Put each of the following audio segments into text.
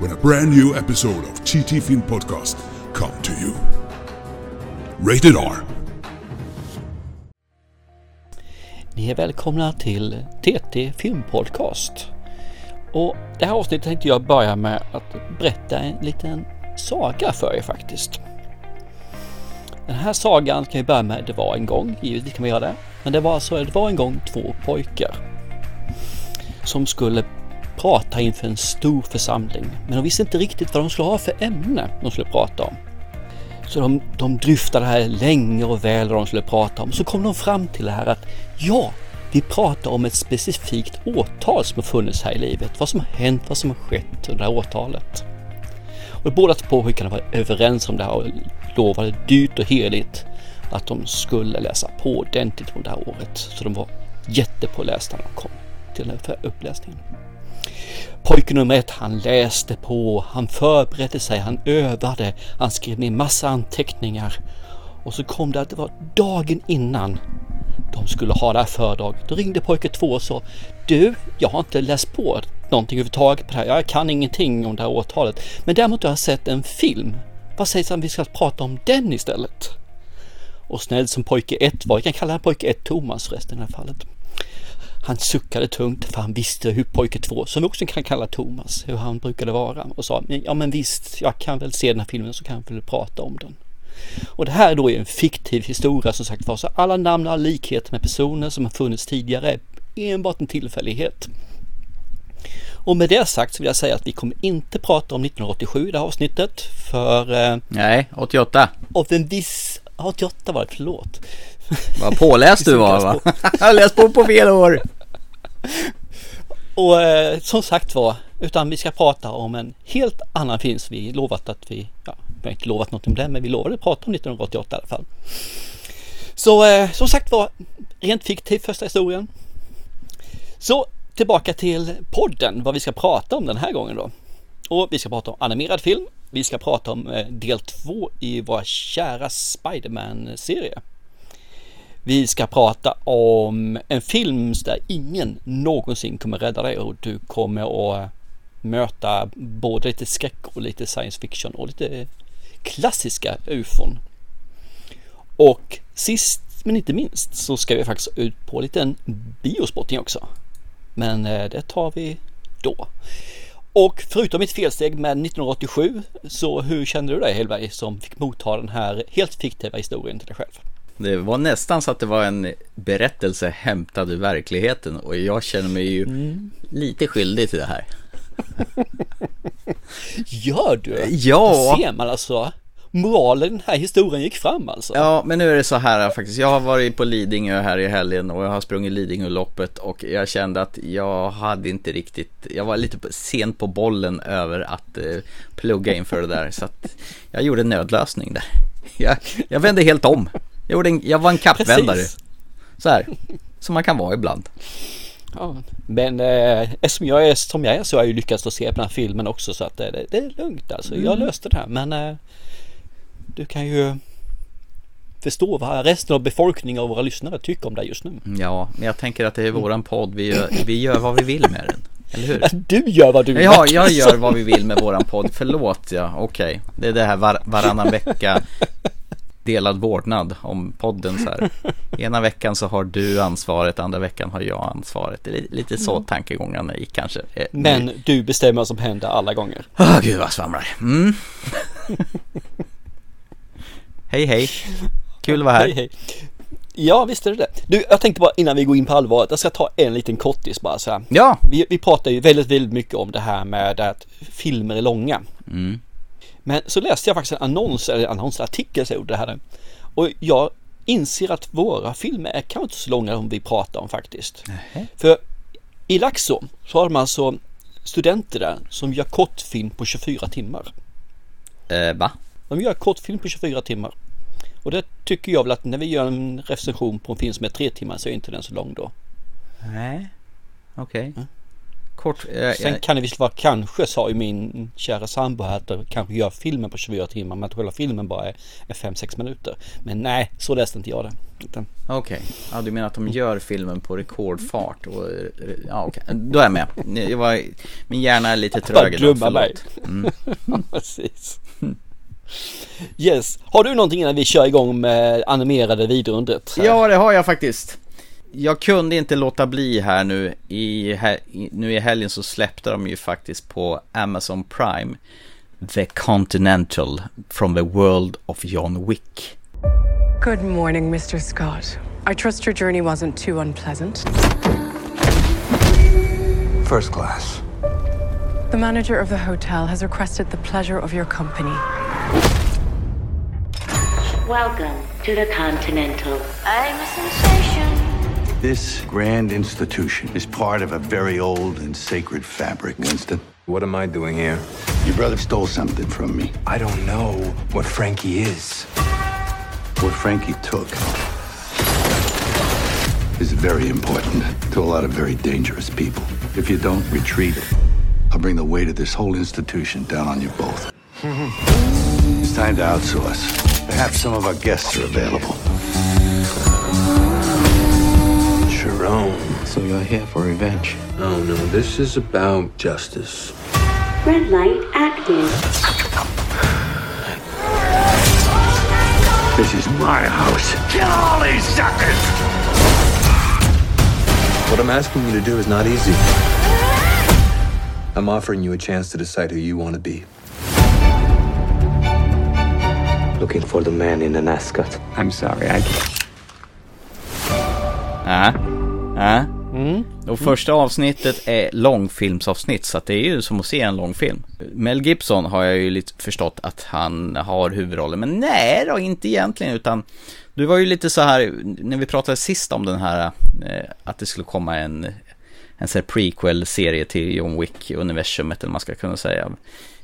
when a brand new episode of TT Film Podcast come to you. Rated R. Ni är välkomna till TT Filmpodcast. Och det här avsnittet tänkte jag börja med att berätta en liten saga för er faktiskt. Den här sagan kan vi börja med Det var en gång, givetvis kan vi göra det. Men det var alltså, det var en gång två pojkar som skulle prata inför en stor församling. Men de visste inte riktigt vad de skulle ha för ämne de skulle prata om. Så de, de dryftade här länge och väl vad de skulle prata om. Så kom de fram till det här att ja, vi pratar om ett specifikt årtal som har funnits här i livet. Vad som har hänt, vad som har skett under det här årtalet. Och båda två pojkarna var överens om det här och lovade dyrt och heligt att de skulle läsa på ordentligt om det här året. Så de var jättepålästa när de kom till den här uppläsningen. Pojke nummer ett, han läste på, han förberedde sig, han övade, han skrev ner massa anteckningar. Och så kom det att det var dagen innan de skulle ha det här föredraget. Då ringde pojke två och sa Du, jag har inte läst på någonting överhuvudtaget på det här. Jag kan ingenting om det här årtalet. Men däremot har jag sett en film. Vad sägs om vi ska prata om den istället? Och snäll som pojke ett var, jag kan kalla pojke ett Thomas förresten i det här fallet. Han suckade tungt för han visste hur pojke två, som vi också kan kalla Thomas, hur han brukade vara och sa ja men visst, jag kan väl se den här filmen så kan jag väl prata om den. Och det här är då en fiktiv historia som sagt var, så alla namn och likheter med personer som har funnits tidigare är enbart en tillfällighet. Och med det sagt så vill jag säga att vi kommer inte prata om 1987 i det här avsnittet för... Eh, Nej, 88. Av en viss... 88 var det, förlåt. Vad påläst du var va? Jag har läst på på fel år. Och eh, som sagt var, utan vi ska prata om en helt annan film som vi lovat att vi, ja, vi har inte lovat något om den, men vi lovade att prata om 1988 i alla fall. Så eh, som sagt var, rent fiktiv första historien. Så tillbaka till podden, vad vi ska prata om den här gången då. Och vi ska prata om animerad film. Vi ska prata om eh, del två i vår kära Spiderman-serie. Vi ska prata om en film där ingen någonsin kommer rädda dig och du kommer att möta både lite skräck och lite science fiction och lite klassiska ufon. Och sist men inte minst så ska vi faktiskt ut på en liten biospotting också. Men eh, det tar vi då. Och förutom mitt felsteg med 1987 så hur kände du dig Hellberg som fick motta den här helt fiktiva historien till dig själv? Det var nästan så att det var en berättelse hämtad ur verkligheten och jag känner mig ju mm. lite skyldig till det här. Gör du? Ja! Det ser man alltså. Moralen i den här historien gick fram alltså. Ja, men nu är det så här faktiskt. Jag har varit på Lidingö här i helgen och jag har sprungit Lidingöloppet och jag kände att jag hade inte riktigt, jag var lite sent på bollen över att eh, plugga inför det där så att jag gjorde en nödlösning där. Jag, jag vände helt om. Jag, gjorde en, jag var en kappvändare. Så här, som man kan vara ibland. Ja, men eh, eftersom jag är som jag är så har jag ju lyckats att se på den här filmen också så att eh, det, det är lugnt alltså. Jag mm. löste det här men eh, du kan ju förstå vad resten av befolkningen och våra lyssnare tycker om det just nu. Ja, men jag tänker att det är våran podd. Vi gör, vi gör vad vi vill med den. Eller hur? Du gör vad du vill. Ja, jag gör vad vi vill med våran podd. Förlåt, ja. Okej. Okay. Det är det här var, varannan vecka delad vårdnad om podden så här. Ena veckan så har du ansvaret, andra veckan har jag ansvaret. Det är lite så mm. tankegångarna gick kanske. Eh, Men du bestämmer vad som händer alla gånger. Oh, gud vad svamlar. Mm. hej hej. Kul att vara här. Hej, hej. Ja, visst är det det. Du, jag tänkte bara innan vi går in på allvaret, jag ska ta en liten kortis bara så här. Ja. Vi, vi pratar ju väldigt, väldigt mycket om det här med att filmer är långa. Mm. Men så läste jag faktiskt en annons, eller annonsartikel så gjorde det här. Och jag inser att våra filmer är kanske inte så långa som vi pratar om faktiskt. Nähe. För i Laxå så har de alltså studenter där som gör kortfilm på 24 timmar. Eh, va? De gör kortfilm på 24 timmar. Och det tycker jag väl att när vi gör en recension på en film som är tre timmar så är inte den så lång då. Nej, okej. Mm. Kort, eh, Sen eh, kan det visst vara kanske sa ju min kära sambo här att de kanske gör filmen på 24 timmar men att själva filmen bara är 5-6 minuter. Men nej, så läste inte jag det. Okej, ja du menar att de gör filmen på rekordfart och, ja okej, då är jag med. Jag var, min hjärna är lite Bara trög idag, glömma mig. Mm. precis. Yes, har du någonting innan vi kör igång med animerade vidundret? här? Ja, det har jag faktiskt. Jag kunde inte låta bli här nu i, nu i helgen så släppte de ju faktiskt på Amazon Prime The Continental from the World of John Wick. Good morning, Mr. Scott. I trust your journey wasn't too unpleasant. First class. The manager of the hotel has requested the pleasure of your company. Welcome to the Continental. I'm a sensation. This grand institution is part of a very old and sacred fabric, Winston. What am I doing here? Your brother stole something from me. I don't know what Frankie is. What Frankie took is very important to a lot of very dangerous people. If you don't retrieve it, I'll bring the weight of this whole institution down on you both. it's time to outsource. Perhaps some of our guests are available. Sharon. So you're here for revenge. Oh no, this is about justice. Red light active. This is my house. Kill all these suckers! What I'm asking you to do is not easy. I'm offering you a chance to decide who you want to be. Looking for the man in the ascot. I'm sorry, I Ja, ja. Och första avsnittet är långfilmsavsnitt så att det är ju som att se en långfilm. Mel Gibson har jag ju lite förstått att han har huvudrollen, men nej då, inte egentligen utan du var ju lite så här, när vi pratade sist om den här, eh, att det skulle komma en, en sån prequel-serie till John Wick-universumet eller vad man ska kunna säga.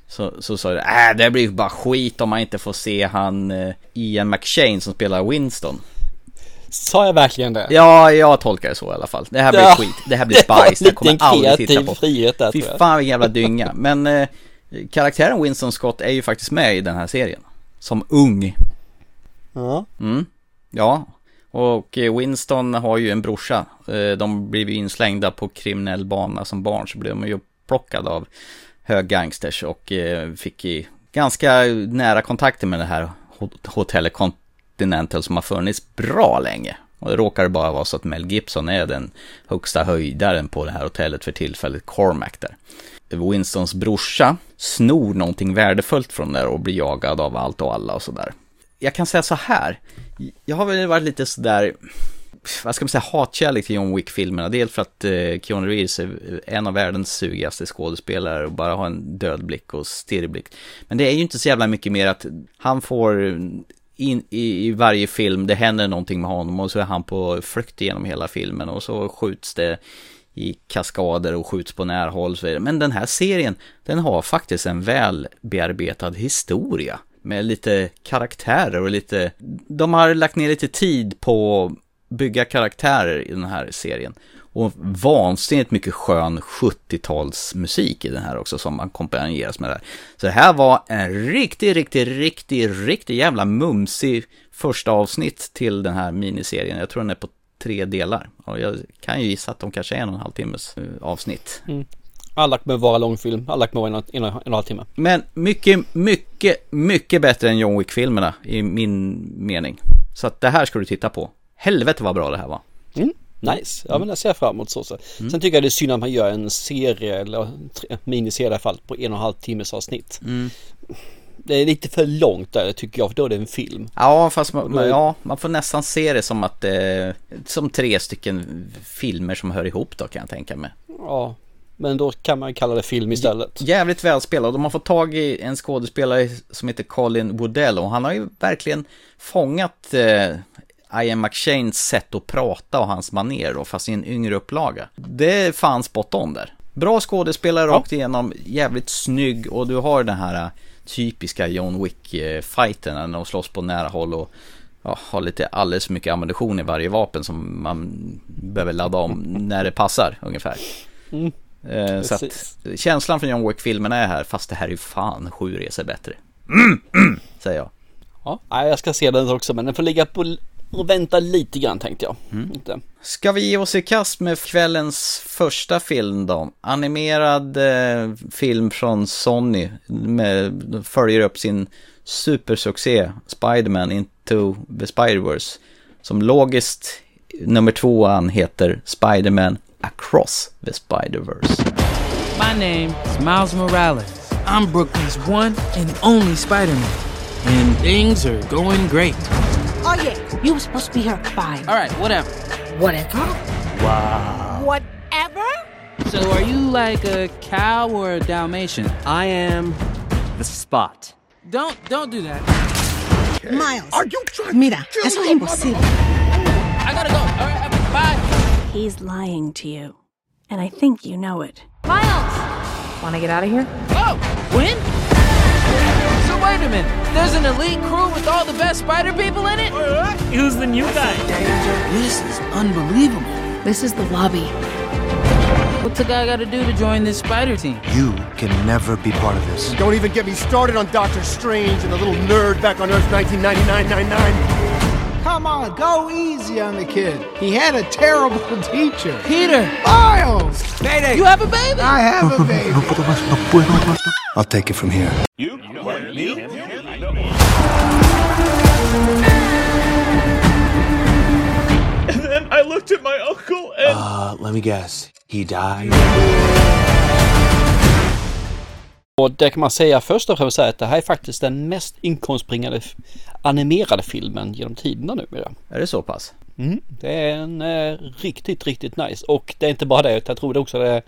Så, så sa du, äh, det blir bara skit om man inte får se han eh, Ian McShane som spelar Winston. Sa jag verkligen det? Ja, jag tolkar det så i alla fall. Det här blir Ja, skit, det här blir bajs, det kommer jag aldrig titta på. frihet där, Fy fan vilken jävla dynga. Men eh, karaktären Winston Scott är ju faktiskt med i den här serien. Som ung. Ja. Mm. Ja. Och eh, Winston har ju en brorsa. Eh, De blev ju inslängda på kriminell bana som barn så blev de ju plockade av höggangsters och eh, fick i ganska nära kontakter med det här hot- hotellet Continental som har funnits bra länge. Och det råkar bara vara så att Mel Gibson är den högsta höjdaren på det här hotellet för tillfället, Cormac där. Winstons brorsa snor någonting värdefullt från där och blir jagad av allt och alla och sådär. Jag kan säga så här, jag har väl varit lite sådär, vad ska man säga, hatkärlek till John Wick-filmerna. Dels för att eh, Keanu Reeves är en av världens sugigaste skådespelare och bara har en död blick och stirrig blick. Men det är ju inte så jävla mycket mer att han får in i, i varje film, det händer någonting med honom och så är han på flykt genom hela filmen och så skjuts det i kaskader och skjuts på närhåll och så vidare. Men den här serien, den har faktiskt en väl bearbetad historia med lite karaktärer och lite, de har lagt ner lite tid på att bygga karaktärer i den här serien. Och vansinnigt mycket skön 70-talsmusik i den här också som ackompanjeras med det här. Så det här var en riktig, riktig, riktig, riktig jävla mumsig första avsnitt till den här miniserien. Jag tror den är på tre delar. Och jag kan ju gissa att de kanske är en och en halv timmes eh, avsnitt. Alla kommer vara långfilm, alla kommer vara en, en, en och en halv timme. Men mycket, mycket, mycket bättre än John Wick-filmerna i min mening. Så att det här ska du titta på. Helvete vad bra det här var. Mm. Nice, ja men det ser jag fram emot så. så. Mm. Sen tycker jag det är synd att man gör en serie eller miniserie i alla fall på en och en halv timmes avsnitt. Mm. Det är lite för långt där tycker jag för då är det en film. Ja, fast man, man- ja, man får nästan se det som att eh, som tre stycken filmer som hör ihop då kan jag tänka mig. Ja, men då kan man kalla det film istället. Jävligt välspelad. De har fått tag i en skådespelare som heter Colin Woodell och han har ju verkligen fångat eh, Ian McShanes sätt att prata och hans maner då, fast i en yngre upplaga. Det är fan spot on där. Bra skådespelare rakt igenom, jävligt snygg och du har den här typiska John Wick-fighten när de slåss på nära håll och ja, har lite alldeles för mycket ammunition i varje vapen som man behöver ladda om när det passar ungefär. Mm. Eh, så att känslan från John Wick-filmerna är här, fast det här är ju fan sju resor bättre. Mm, mm, säger jag. Ja, jag ska se den också men den får ligga på och vänta lite grann tänkte jag. Inte. Ska vi ge oss i kast med kvällens första film då? Animerad eh, film från Sony. Med, följer upp sin supersuccé Spider-Man Into the Spider-Verse. Som logiskt nummer tvåan heter Spider-Man Across the Spider-Verse. My name is Miles Morales. I'm Brooklyn's one and only Spider-Man. And things are going great. Oh yeah, you were supposed to be here at five. All right, whatever. Whatever. Wow. Whatever? So are you like a cow or a Dalmatian? I am the spot. Don't don't do that. Miles. Are you trying Mira, eso es imposible. I gotta go. All right, bye. He's lying to you. And I think you know it. Miles! Wanna get out of here? Oh, when? So wait a minute. There's an elite crew with all the best spider people in it? Who's the new guy? This is unbelievable. This is the lobby. What's a guy gotta do to join this spider team? You can never be part of this. Don't even get me started on Doctor Strange and the little nerd back on Earth 1999-99. Come on, go easy on the kid. He had a terrible teacher. Peter! Miles! Mayday! You have a baby! I have a baby. No puedo más, no puedo más. I'll take it from here. You? Me? And then I looked at my uncle and. Uh, let me guess. He died? Och det kan man säga först och främst att det här är faktiskt den mest inkomstbringande animerade filmen genom tiderna numera. Är det så pass? Mm, det är en eh, riktigt, riktigt nice. Och det är inte bara det, utan jag tror det också är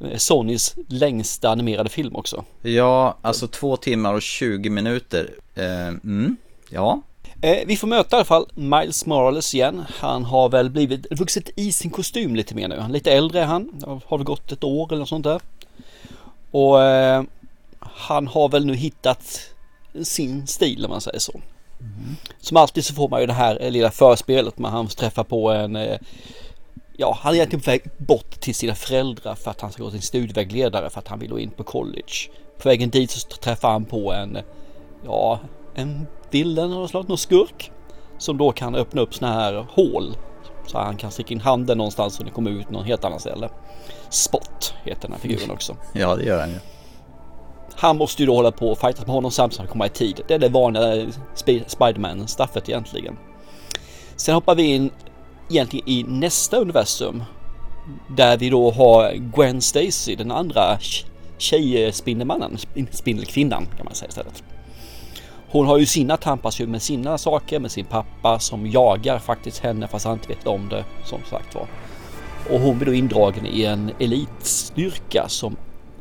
eh, Sonys längsta animerade film också. Ja, alltså två timmar och 20 minuter. Eh, mm, ja. Eh, vi får möta i alla fall Miles Morales igen. Han har väl blivit vuxit i sin kostym lite mer nu. Han är lite äldre är han. Har det gått ett år eller något sånt där. Och eh, han har väl nu hittat sin stil om man säger så. Som alltid så får man ju det här eh, lilla förspelet när han träffar på en eh, Ja, han är egentligen på väg bort till sina föräldrar för att han ska gå till studievägledare för att han vill gå in på college. På vägen dit så träffar han på en Ja, en villen eller något slag, någon skurk. Som då kan öppna upp såna här hål. Så han kan sticka in handen någonstans och det kommer ut någon helt annan ställe. Spot heter den här figuren också. Ja, det gör han ju. Han måste ju då hålla på och fightas med honom samtidigt som han kommer i tid. Det är det vanliga Sp- Spiderman-staffet egentligen. Sen hoppar vi in egentligen i nästa universum. Där vi då har Gwen Stacy, den andra tjejspindelmannen, spindelkvinnan kan man säga istället. Hon har ju sina tampas ju med sina saker, med sin pappa som jagar faktiskt henne fast han inte vet om det som sagt var. Och hon blir då indragen i en elitstyrka som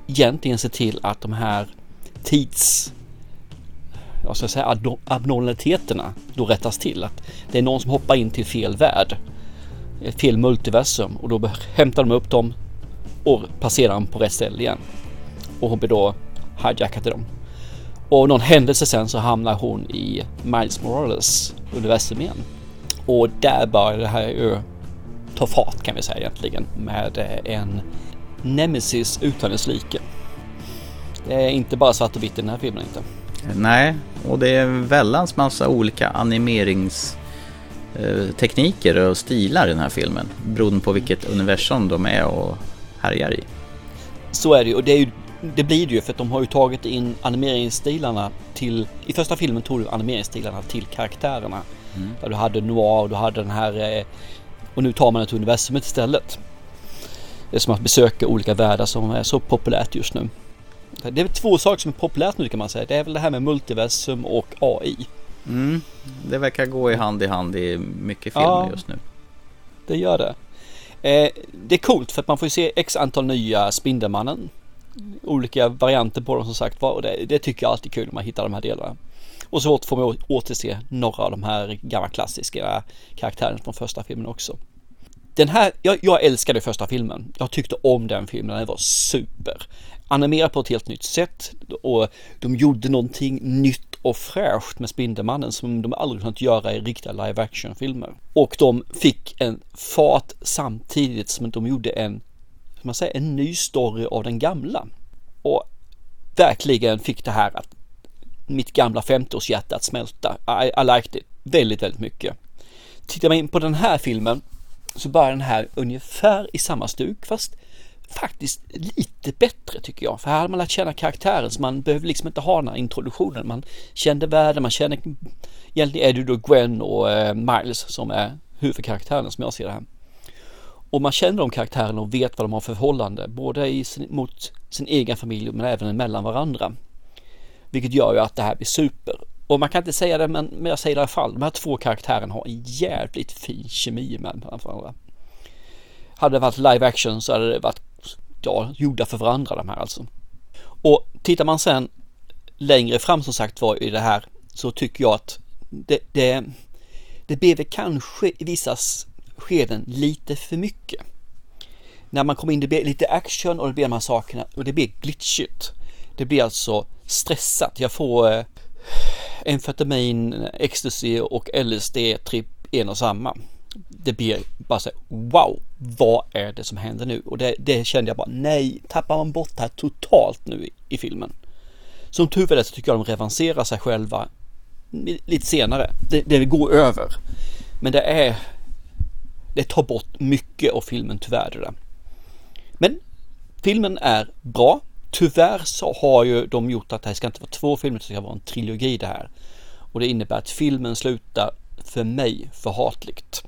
egentligen ser till att de här tids jag ska säga abnormaliteterna då rättas till. Att det är någon som hoppar in till fel värld, eh, fel multiversum och då hämtar de upp dem och passerar dem på rätt ställe igen. Och hon blir då hijackad till dem. Och någon händelse sen så hamnar hon i Miles Morales universum igen. Och där börjar det här ju ta fart kan vi säga egentligen med eh, en Nemesis utan dess like. Det är inte bara svart och vitt i den här filmen inte. Nej, och det är en väldans massa olika animeringstekniker och stilar i den här filmen. Beroende på vilket universum de är och härjar i. Så är det ju och det, är ju, det blir det ju för att de har ju tagit in animeringsstilarna till, i första filmen tog du animeringsstilarna till karaktärerna. Mm. Där du hade Noir och du hade den här eh, och nu tar man till universumet istället. Det är som att besöka olika världar som är så populärt just nu. Det är två saker som är populärt nu kan man säga. Det är väl det här med multiversum och AI. Mm, det verkar gå i hand i hand i mycket filmer Ja. just nu. Det gör det. Eh, det är coolt för att man får se x antal nya Spindelmannen. Olika varianter på dem som sagt var och det, det tycker jag alltid är kul när man hittar de här delarna. Och så får man återse några av de här gamla klassiska karaktärerna från första filmen också. Den här, jag, jag älskade första filmen. Jag tyckte om den filmen, den var super. Animerad på ett helt nytt sätt och de gjorde någonting nytt och fräscht med Spindelmannen som de aldrig kunnat göra i riktiga live action filmer. Och de fick en fart samtidigt som de gjorde en, man säger, en ny story av den gamla. Och verkligen fick det här att mitt gamla 50-årshjärta att smälta. I, I liked it väldigt, väldigt mycket. Tittar man in på den här filmen så börjar den här ungefär i samma stuk fast faktiskt lite bättre tycker jag. För här hade man lärt känna karaktären så man behöver liksom inte ha den här introduktionen. Man kände världen, man känner egentligen är det då Gwen och eh, Miles som är huvudkaraktären som jag ser det här. Och man känner de karaktärerna och vet vad de har för förhållande, både i sin, mot sin egen familj men även mellan varandra. Vilket gör ju att det här blir super. Och man kan inte säga det, men, men jag säger det i alla fall. De här två karaktärerna har en jävligt fin kemi med varandra. Hade det varit live action så hade det varit ja, gjorda för varandra de här alltså. Och tittar man sen längre fram som sagt var i det här så tycker jag att det, det, det blev kanske i vissa skeden lite för mycket. När man kommer in, det blir lite action och det blir de här sakerna och det blir glitchigt. Det blir alltså stressat. Jag får eh, amfetamin, ecstasy och LSD-tripp en och samma. Det blir bara så här, wow, vad är det som händer nu? Och det, det kände jag bara, nej, tappar man bort det här totalt nu i, i filmen. Som tur är så tycker jag de revanserar sig själva lite senare. Det, det går över. Men det är, det tar bort mycket av filmen tyvärr det där. Men filmen är bra. Tyvärr så har ju de gjort att det här ska inte vara två filmer, det ska vara en trilogi det här. Och det innebär att filmen slutar för mig förhatligt.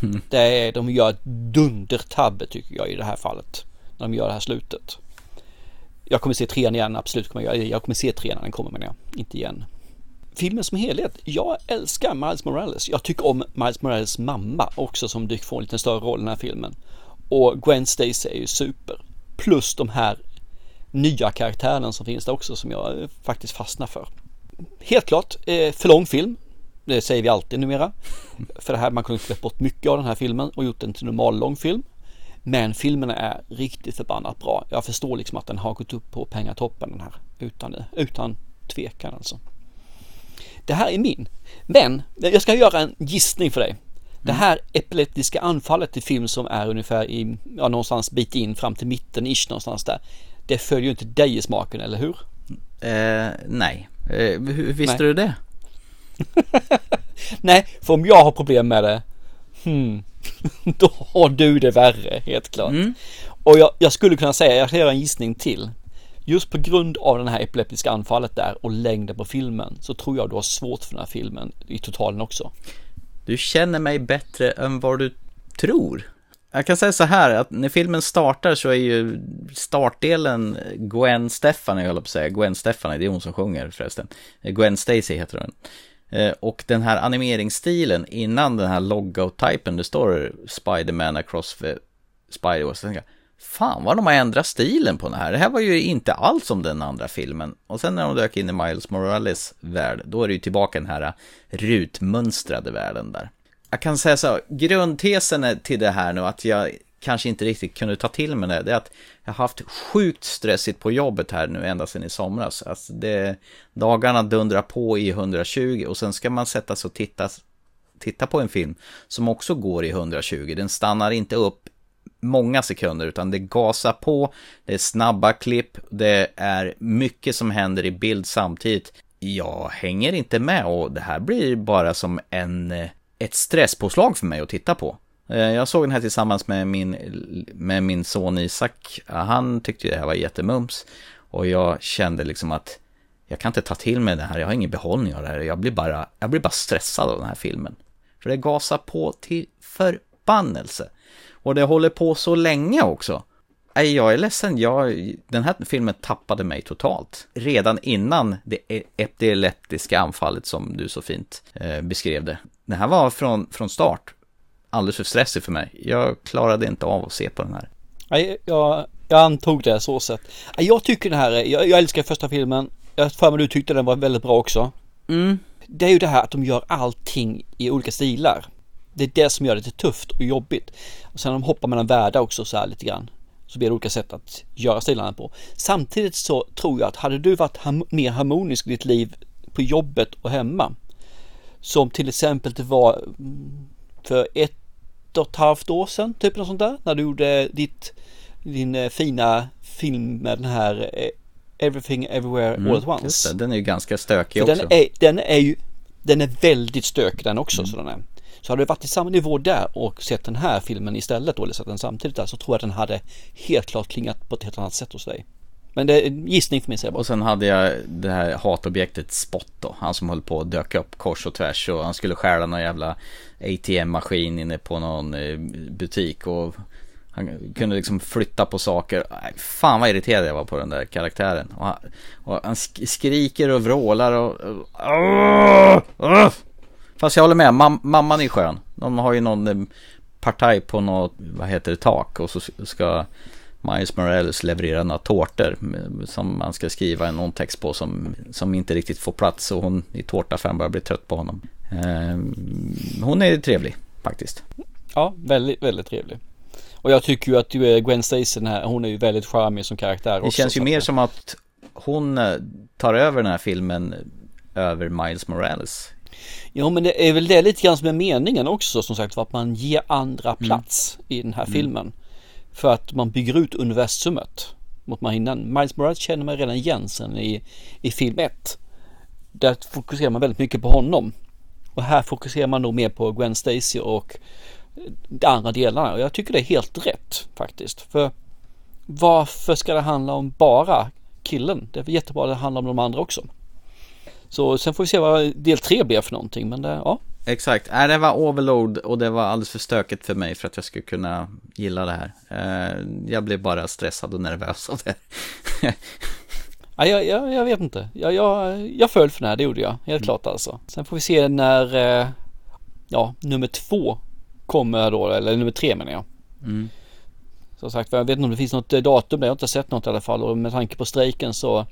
Det är, de gör ett dundertabbe tycker jag i det här fallet. När de gör det här slutet. Jag kommer se trean igen, absolut kommer jag, jag kommer se trean när den kommer men jag, inte igen. Filmen som helhet, jag älskar Miles Morales. Jag tycker om Miles Morales mamma också som dyker få en lite större roll i den här filmen. Och Gwen Stacy är ju super. Plus de här nya karaktären som finns där också som jag faktiskt fastnar för. Helt klart, eh, för lång film. Det säger vi alltid numera. För det här, man kunde klippt bort mycket av den här filmen och gjort den till normal lång film. Men filmen är riktigt förbannat bra. Jag förstår liksom att den har gått upp på pengatoppen den här. Utan, utan tvekan alltså. Det här är min. Men jag ska göra en gissning för dig. Det här epileptiska anfallet i film som är ungefär i, ja, någonstans bit in fram till mitten ish någonstans där. Det följer ju inte dig i smaken, eller hur? Eh, nej. Eh, hur visste nej. du det? nej, för om jag har problem med det, hmm, då har du det värre, helt klart. Mm. Och jag, jag, skulle kunna säga, jag kan göra en gissning till. Just på grund av den här epileptiska anfallet där och längden på filmen så tror jag du har svårt för den här filmen i totalen också. Du känner mig bättre än vad du tror. Jag kan säga så här att när filmen startar så är ju startdelen Gwen Stefani, jag på att säga. Gwen Stefani, det är hon som sjunger förresten. Gwen Stacy heter hon. Eh, och den här animeringsstilen innan den här logotypen, det står Spiderman across the Spider-Verse. Fan vad de har ändrat stilen på den här. Det här var ju inte alls som den andra filmen. Och sen när de dök in i Miles Morales värld, då är det ju tillbaka den här rutmönstrade världen där jag kan säga så, grundtesen till det här nu att jag kanske inte riktigt kunde ta till mig det, det är att jag har haft sjukt stressigt på jobbet här nu ända sedan i somras. Alltså det, dagarna dundrar på i 120 och sen ska man sätta sig och titta, titta på en film som också går i 120. Den stannar inte upp många sekunder utan det gasar på, det är snabba klipp, det är mycket som händer i bild samtidigt. Jag hänger inte med och det här blir bara som en eh, ett stresspåslag för mig att titta på. Eh, jag såg den här tillsammans med min, med min son Isak. Han tyckte det här var jättemums. Och jag kände liksom att jag kan inte ta till mig det här, jag har ingen behållning av det här. Jag blir bara, jag blir bara stressad av den här filmen. För det gasar på till förbannelse. Och det håller på så länge också. Nej, jag är ledsen, jag, den här filmen tappade mig totalt. Redan innan det e-, epileptiska anfallet som du så fint eh, beskrev det. Det här var från, från start alldeles för stressig för mig. Jag klarade inte av att se på den här. Nej, jag, jag antog det så sett. Jag tycker den här, jag, jag älskar första filmen. Jag för mig du tyckte den var väldigt bra också. Mm. Det är ju det här att de gör allting i olika stilar. Det är det som gör det lite tufft och jobbigt. Och sen de hoppar mellan världar också så här lite grann. Så blir det olika sätt att göra stilarna på. Samtidigt så tror jag att hade du varit ham mer harmonisk i ditt liv på jobbet och hemma. Som till exempel det var mm, för ett och ett halvt år sedan, typ något sånt där. När du gjorde ditt, din eh, fina film med den här eh, Everything Everywhere Mm, All At Once. den är ju ganska stökig För också. den är, den är ju, den är väldigt stökig den också. Mm. Så, den är så hade du varit i samma nivå där och sett den här filmen istället då, eller sett den samtidigt där, så tror jag att den hade helt klart klingat på ett helt annat sätt hos dig. Men det är en gissning för mig säger jag bara. Och sen hade jag det här hatobjektet Spot då. Han som höll på att döka upp kors och tvärs och han skulle stjäla någon jävla ATM-maskin inne på någon eh, butik och han kunde liksom flytta på saker. Fan vad irriterad jag var på den där karaktären. Och han, och han skriker och vrålar och... och Fast jag håller med, mam mamman är skön. De har ju någon eh, partaj på något, vad heter det, tak och så ska Miles Morales levererar några tårtor som man ska skriva någon text på som, som inte riktigt får plats och hon i tårtaffären börjar bli trött på honom. Ehm, hon är trevlig faktiskt. Ja, väldigt, väldigt trevlig. Och jag tycker ju att du är Gwen Stacy här, hon är ju väldigt charmig som karaktär Det också. känns ju mer som att hon eh, tar över den här filmen över Miles Morales. Ja men det är väl det lite grann som är meningen också som sagt för att man ger andra plats i den här Mm. filmen. För att man bygger ut universumet mot man innan. Miles Morales känner man redan igen sen i, i film 1. Där fokuserar man väldigt mycket på honom. Och här fokuserar man nog mer på Gwen Stacy och de andra delarna. Och jag tycker det är helt rätt faktiskt. För varför ska det handla om bara killen? Det är jättebra att det handlar om de andra också. Så sen får vi se vad del 3 blir för någonting. Men det, ja, Exakt, Nej, det var overload och det var alldeles för stökigt för mig för att jag skulle kunna gilla det här. Eh, Jag blev bara stressad och nervös av det. Ja, jag, jag, jag vet inte. Jag, jag, jag föll för den här, det gjorde jag. Helt klart alltså. Sen får vi se när eh, ja, nummer två kommer då, eller nummer tre menar jag. Mm. Som sagt, jag vet inte om det finns något eh, datum, där. jag har inte sett något i alla fall och med tanke på strejken så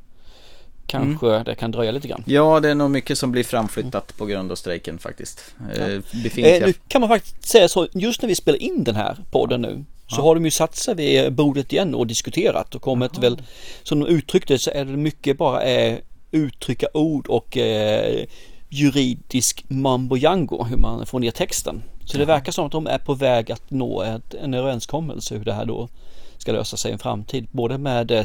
kanske det kan dröja lite grann. Ja, det är nog mycket som blir framflyttat på grund av strejken faktiskt. Eh, Befintliga... Eh, nu kan man faktiskt säga så, just när vi spelar in den här podden nu så har de ju satt sig vid bordet igen och diskuterat och kommit väl, som de uttryckte så är det mycket bara är uttrycka ord och eh, juridisk mambo jango hur man får ner texten. Så det verkar som att de är på väg att nå ett, en överenskommelse hur det här då ska lösa sig i en framtid. Både med eh,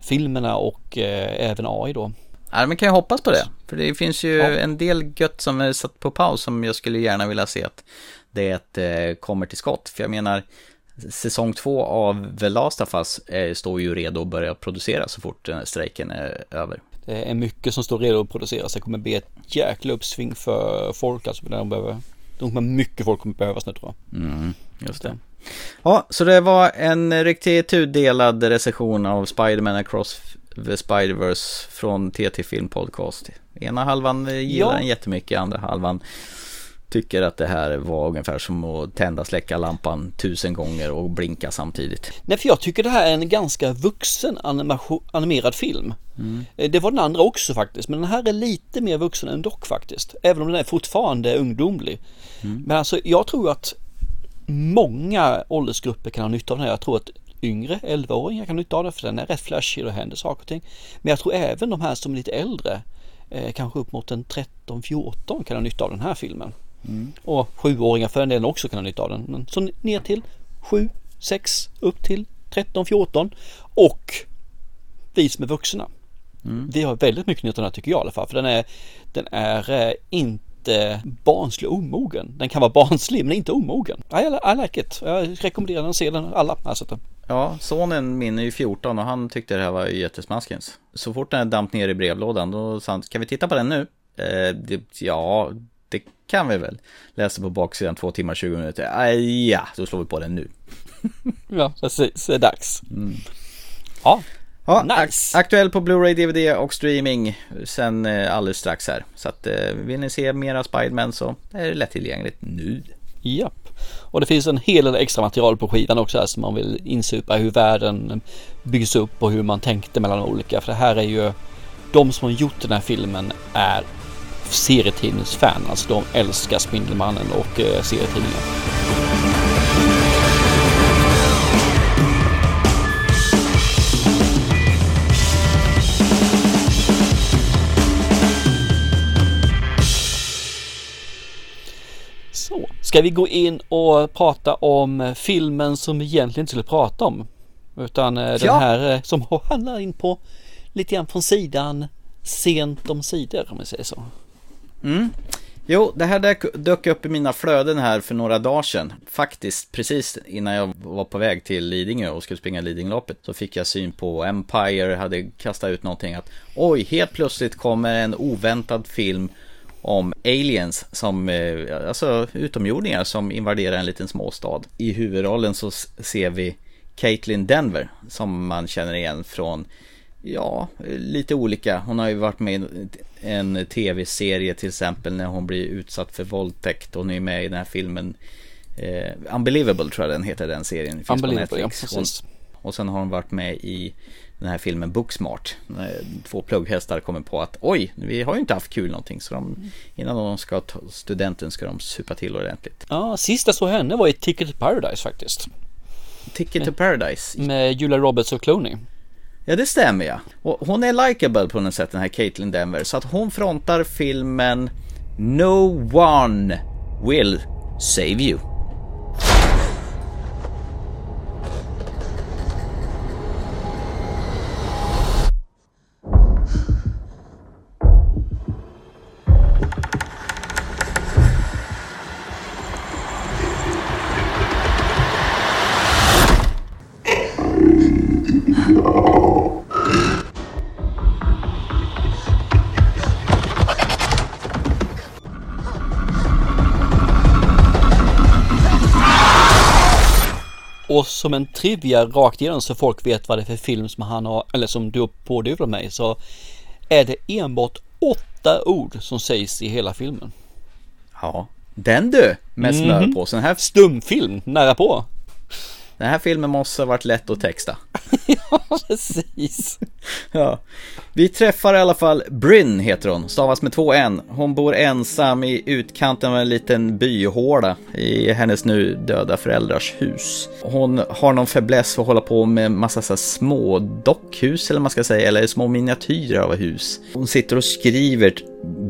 streamingfilmerna och eh, även AI då. Ja, men kan jag hoppas på det? För det finns ju Ja. en del gött som är satt på paus som jag skulle gärna vilja se att det eh, kommer till skott. För jag menar, säsong två av The Last of Us eh, står ju redo att börja producera så fort här strejken är över. Det är mycket som står redo att produceras. Det kommer bli ett jäkla uppsving för folk alltså. När de behöver, de kommer mycket folk kommer behövas nu tror jag. Mm, just det. Ja, så det var en riktigt tudelad recension av Spider-Man Across the Spider-Verse från TT Film Podcast. Ena halvan gillar Ja. den jättemycket, andra halvan tycker att det här var ungefär som att tända släcka lampan tusen gånger och blinka samtidigt. Nej för jag tycker det här är en ganska vuxen animerad film. Mm. Eh, Det var den andra också faktiskt. Men den här är lite mer vuxen än dock faktiskt. Även om den är fortfarande ungdomlig. Mm. Men alltså jag tror att många åldersgrupper kan ha nytta av den här. Jag tror att yngre 11-åringar kan ha nytta av den för den är rätt flashig och händer saker och ting. Men jag tror även de här som är lite äldre, eh, kanske upp mot en 13-14 kan ha nytta av den här filmen. Mm. Och sjuåringar för den delen också kan ha nytta av den. Men så ner till 7, 6, upp till 13, 14 och vi som är vuxna. Mm. Vi har väldigt mycket nytta av den här tycker jag i alla fall. För den är, den är eh, inte barnslig och omogen. Den kan vara barnslig men inte omogen. I, I like it. Jag rekommenderar den att se den alla. Ja, sonen min är ju 14 och han tyckte det här var jättesmaskens. Så fort den damp ner i brevlådan då sa han, kan vi titta på den nu? Eh, det, ja, det kan vi väl. Läste på baksidan två timmar 20 minuter. Ja, då slår vi på den nu. Ja, så, så är det dags. Mm. Ja, Ja, nice. ak- aktuell på Blu-ray, DVD och streaming sen eh, alldeles strax här. Så att eh, vill ni se mera Spiderman så är det lättillgängligt nu. Japp. Och det finns en hel del extra material på skivan också här som man vill insupa hur världen byggs upp och hur man tänkte mellan olika. För det här är ju, de som har gjort den här filmen är serietidningsfan. Alltså de älskar Spindelmannen och eh, serietidningar. Ska vi gå in och prata om filmen som vi egentligen inte skulle prata om? Utan eh, den Ja. här eh, som handlar in på lite grann från sidan sent om sidor om vi säger så. Mm. Jo, det här dök, dök upp i mina flöden här för några dagar sedan. Faktiskt, precis innan jag var på väg till Lidingö och skulle springa Lidingöloppet så fick jag syn på Empire, hade kastat ut någonting att oj, helt plötsligt kommer en oväntad film om aliens som, eh, alltså utomjordingar som invaderar en liten småstad. I huvudrollen så ser vi Caitlin Denver som man känner igen från Ja, lite olika. Hon har ju varit med i en tv-serie till exempel när hon blir utsatt för våldtäkt. Hon är ju med i den här filmen eh, Unbelievable tror jag den heter den serien. Finns på ja, Netflix. Hon, och sen har hon varit med i den här filmen Booksmart. När två plugghästar kommer på att oj, vi har ju inte haft kul någonting. Så de, innan de ska ta studenten ska de supa till ordentligt. Ja, sista så henne var i Ticket to Paradise faktiskt. Ticket to Paradise. Med Julia Roberts och Clooney. Ja, det stämmer ja. Och hon är likable på något sätt den här Caitlin Denver. Så att hon frontar filmen No One Will Save You. Och som en trivia rakt igenom så folk vet vad det är för film som han har, eller som du har pådyvlat mig så är det enbart åtta ord som sägs i hela filmen. Ja, den du med smör Mhm. den här, Stumfilm, nära på. Den här filmen måste ha varit lätt att texta. Precis. Ja. Vi träffar i alla fall Bryn heter hon, stavas med två N. Hon bor ensam i utkanten av en liten byhåla i hennes nu döda föräldrars hus. Hon har någon fäbless för att hålla på med massa så små dockhus eller man ska säga, eller små miniatyrer av hus. Hon sitter och skriver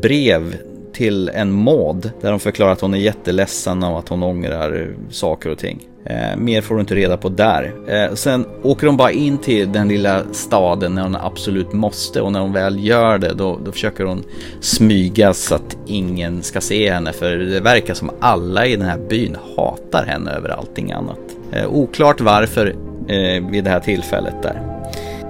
brev till en mod där de förklarar att hon är jätteledsen och att hon ångrar saker och ting. Eh, mer får du inte reda på där. Eh, sen åker de bara in till den lilla staden när hon absolut måste och när hon väl gör det då, då försöker hon smyga så att ingen ska se henne för det verkar som alla i den här byn hatar henne över allting annat. Eh, oklart varför eh, vid det här tillfället där.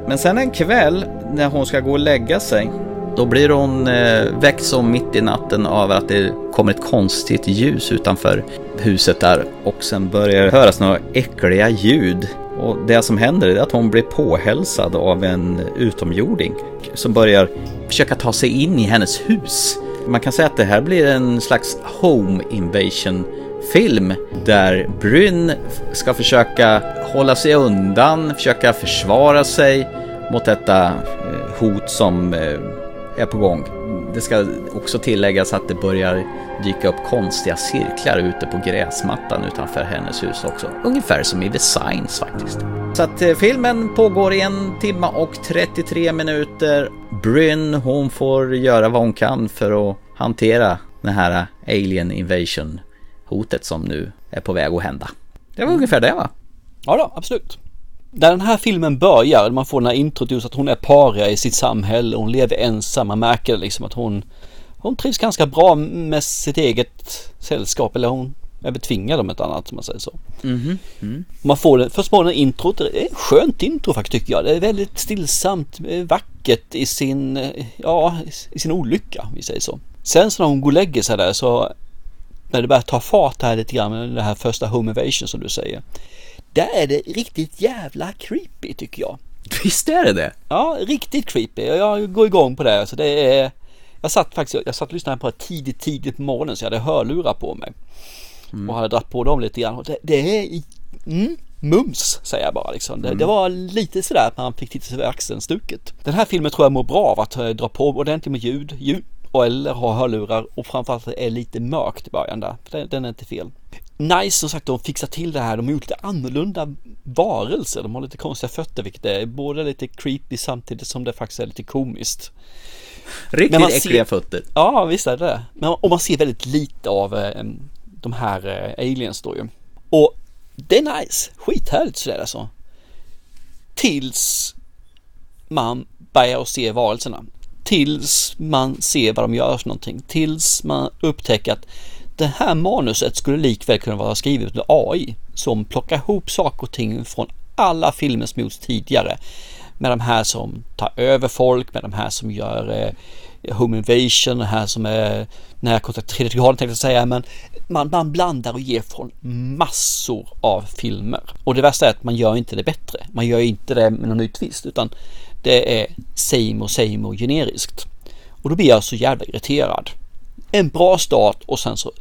Men sen en kväll när hon ska gå och lägga sig då blir hon eh, väckt som mitt i natten av att det kommer ett konstigt ljus utanför huset där och sen börjar det höras några äckliga ljud. Och det som händer är att hon blir påhälsad av en utomjording som börjar försöka ta sig in i hennes hus. Man kan säga att det här blir en slags home invasion film där Bryn ska försöka hålla sig undan, försöka försvara sig mot detta eh, hot som eh, är på gång. Det ska också tilläggas att det börjar dyka upp konstiga cirklar ute på gräsmattan utanför hennes hus också. Ungefär som i The Signs faktiskt. Så att eh, filmen pågår i en timme och 33 minuter. Bryn, hon får göra vad hon kan för att hantera det här alien invasion hotet som nu är på väg att hända. Det var ungefär det va? Ja då, absolut. När den här filmen börjar, man får den här introt just att hon är paria i sitt samhälle, hon lever ensam, man märker liksom att hon hon trivs ganska bra med sitt eget sällskap eller hon är betvingad om ett annat om man säger så. Mm. Man får det, först får den introt, det är ett skönt intro faktiskt tycker jag. Det är väldigt stillsamt, eh, vackert i sin, eh, ja, i sin olycka, vi säger så. Sen så när hon går och lägger sig där så när det börjar ta fart här lite grann med det här första home invasion som du säger. Där är det riktigt jävla creepy tycker jag. Visst är det det? Ja, riktigt creepy. Jag går igång på det. Så det är, jag satt faktiskt jag satt och lyssnade på det tidigt, tidigt på morgonen så jag hade hörlurar på mig. Och hade dragit på dem lite grann. Och det, det är mm, mums säger jag bara liksom. Det, det var lite sådär att man fick titta sig över axeln stuket. Den här filmen tror jag mår bra av att eh, dra på ordentligt med ljud. ljud eller ha hörlurar och framförallt är lite mörkt i början där. Den, den är inte fel. Nice som sagt, de fixar till det här. De har gjort lite annorlunda varelser. De har lite konstiga fötter, vilket är både lite creepy samtidigt som det faktiskt är lite komiskt. Riktigt äckliga fötter. Ja, visst är det. Men och man ser väldigt lite av eh, de här eh, aliens då ju. Och det är nice, skithärligt sådär alltså. Tills man börjar se varelserna. Tills man ser vad de gör för någonting. Tills man upptäcker att det här manuset skulle likväl kunna vara skrivet med AI som plockar ihop saker och ting från alla filmer som gjorts tidigare. Med de här som tar över folk, med de här som gör eh, Home Invasion, det här som är nära kontakt tredje graden tänkte jag säga, men man, man blandar och ger från massor av filmer. Och det värsta är att man gör inte det bättre. Man gör inte det med någon ny twist, utan det är same och same och generiskt. Och då blir jag så jävla irriterad. En bra start och sen så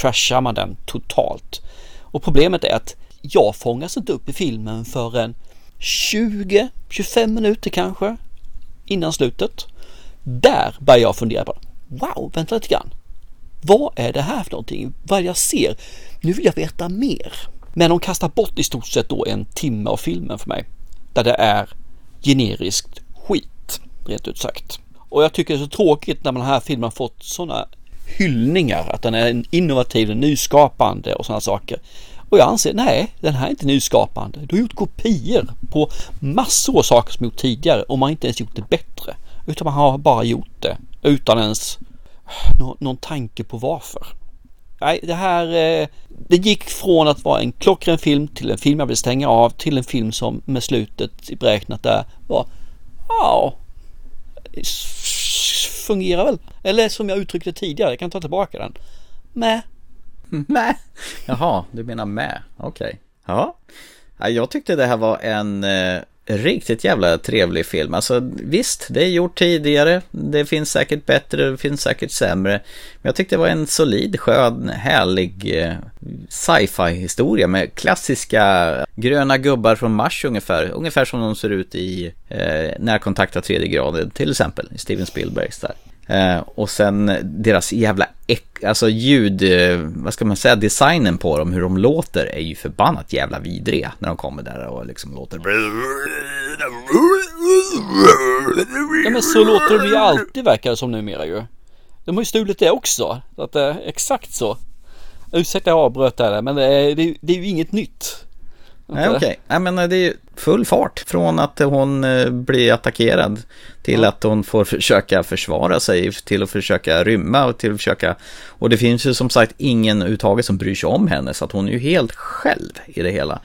trashar man den totalt. Och problemet är att jag fångas inte upp i filmen förrän 20-25 minuter kanske innan slutet. Där börjar jag fundera på Wow, vänta lite grann. Vad är det här för någonting? Vad är det jag ser? Nu vill jag veta mer. Men de kastar bort i stort sett då en timme av filmen för mig. Där det är generiskt skit, rent ut sagt. Och jag tycker det är så tråkigt när man här filmen fått sådana hyllningar, att den är innovativ, nyskapande och sådana saker. Och jag anser, nej, den här är inte nyskapande. Du har gjort kopior på massor av saker som gjort tidigare och man har inte ens gjort det bättre. Utan man har bara gjort det utan ens någon, någon tanke på varför. Nej, det här, eh, det gick från att vara en klockren film till en film jag vill stänga av till en film som med slutet beräknat där var, ja, fungerar väl. Eller som jag uttryckte tidigare, jag kan ta tillbaka den. Med. Med. Jaha, du menar med. Okej. Okay. Ja. Jag tyckte det här var en eh, riktigt jävla trevlig film. Alltså visst, det är gjort tidigare. Det finns säkert bättre, det finns säkert sämre. Men jag tyckte det var en solid, skön, härlig eh, sci-fi historia med klassiska gröna gubbar från Mars ungefär. Ungefär som de ser ut i eh, Närkontakt av tredje graden till exempel, i Steven Spielbergs där. Eh, och sen deras jävla alltså ljud, eh, vad ska man säga, designen på dem, hur de låter är ju förbannat jävla vidriga när de kommer där och liksom låter. Ja men så låter de ju alltid verkar det som numera ju. De har ju stulit det också, så att det är exakt så. Ursäkta jag avbröt där men det är, det är ju inget nytt. Nej okej, okay. Nej men det är full fart från att hon eh, blir attackerad till att hon får försöka försvara sig, till att försöka rymma och till att försöka... Och det finns ju som sagt ingen överhuvudtaget som bryr sig om henne så att hon är ju helt själv i det hela.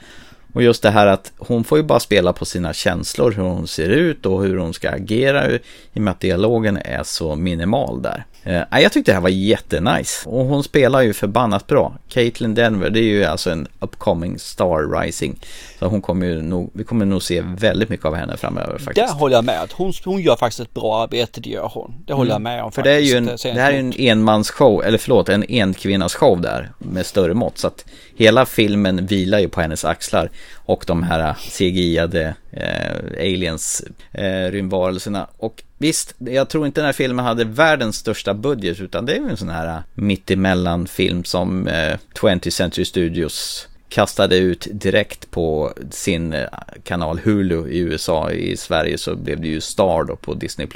Och just det här att hon får ju bara spela på sina känslor, hur hon ser ut och hur hon ska agera i och med att dialogen är så minimal där. Eh, jag tyckte det här var jättenice och hon spelar ju förbannat bra. Caitlin Denver, det är ju alltså en upcoming star rising. Så hon kommer ju nog, vi kommer nog se väldigt mycket av henne framöver faktiskt. Det håller jag med hon, hon gör faktiskt ett bra arbete, det gör hon. Det håller mm. jag med om För faktiskt. det är ju en, det här är en enmansshow, eller förlåt, en enkvinnas show där med större mått. Så att hela filmen vilar ju på hennes axlar och de här CGI-ade eh, Eh, aliens, eh, rymdvarelserna. Och visst, jag tror inte den här filmen hade världens största budget utan det är ju en sån här eh, mittemellan film som eh, 20th Century Studios kastade ut direkt på sin eh, kanal Hulu i USA. I Sverige så blev det ju Star då på Disney+.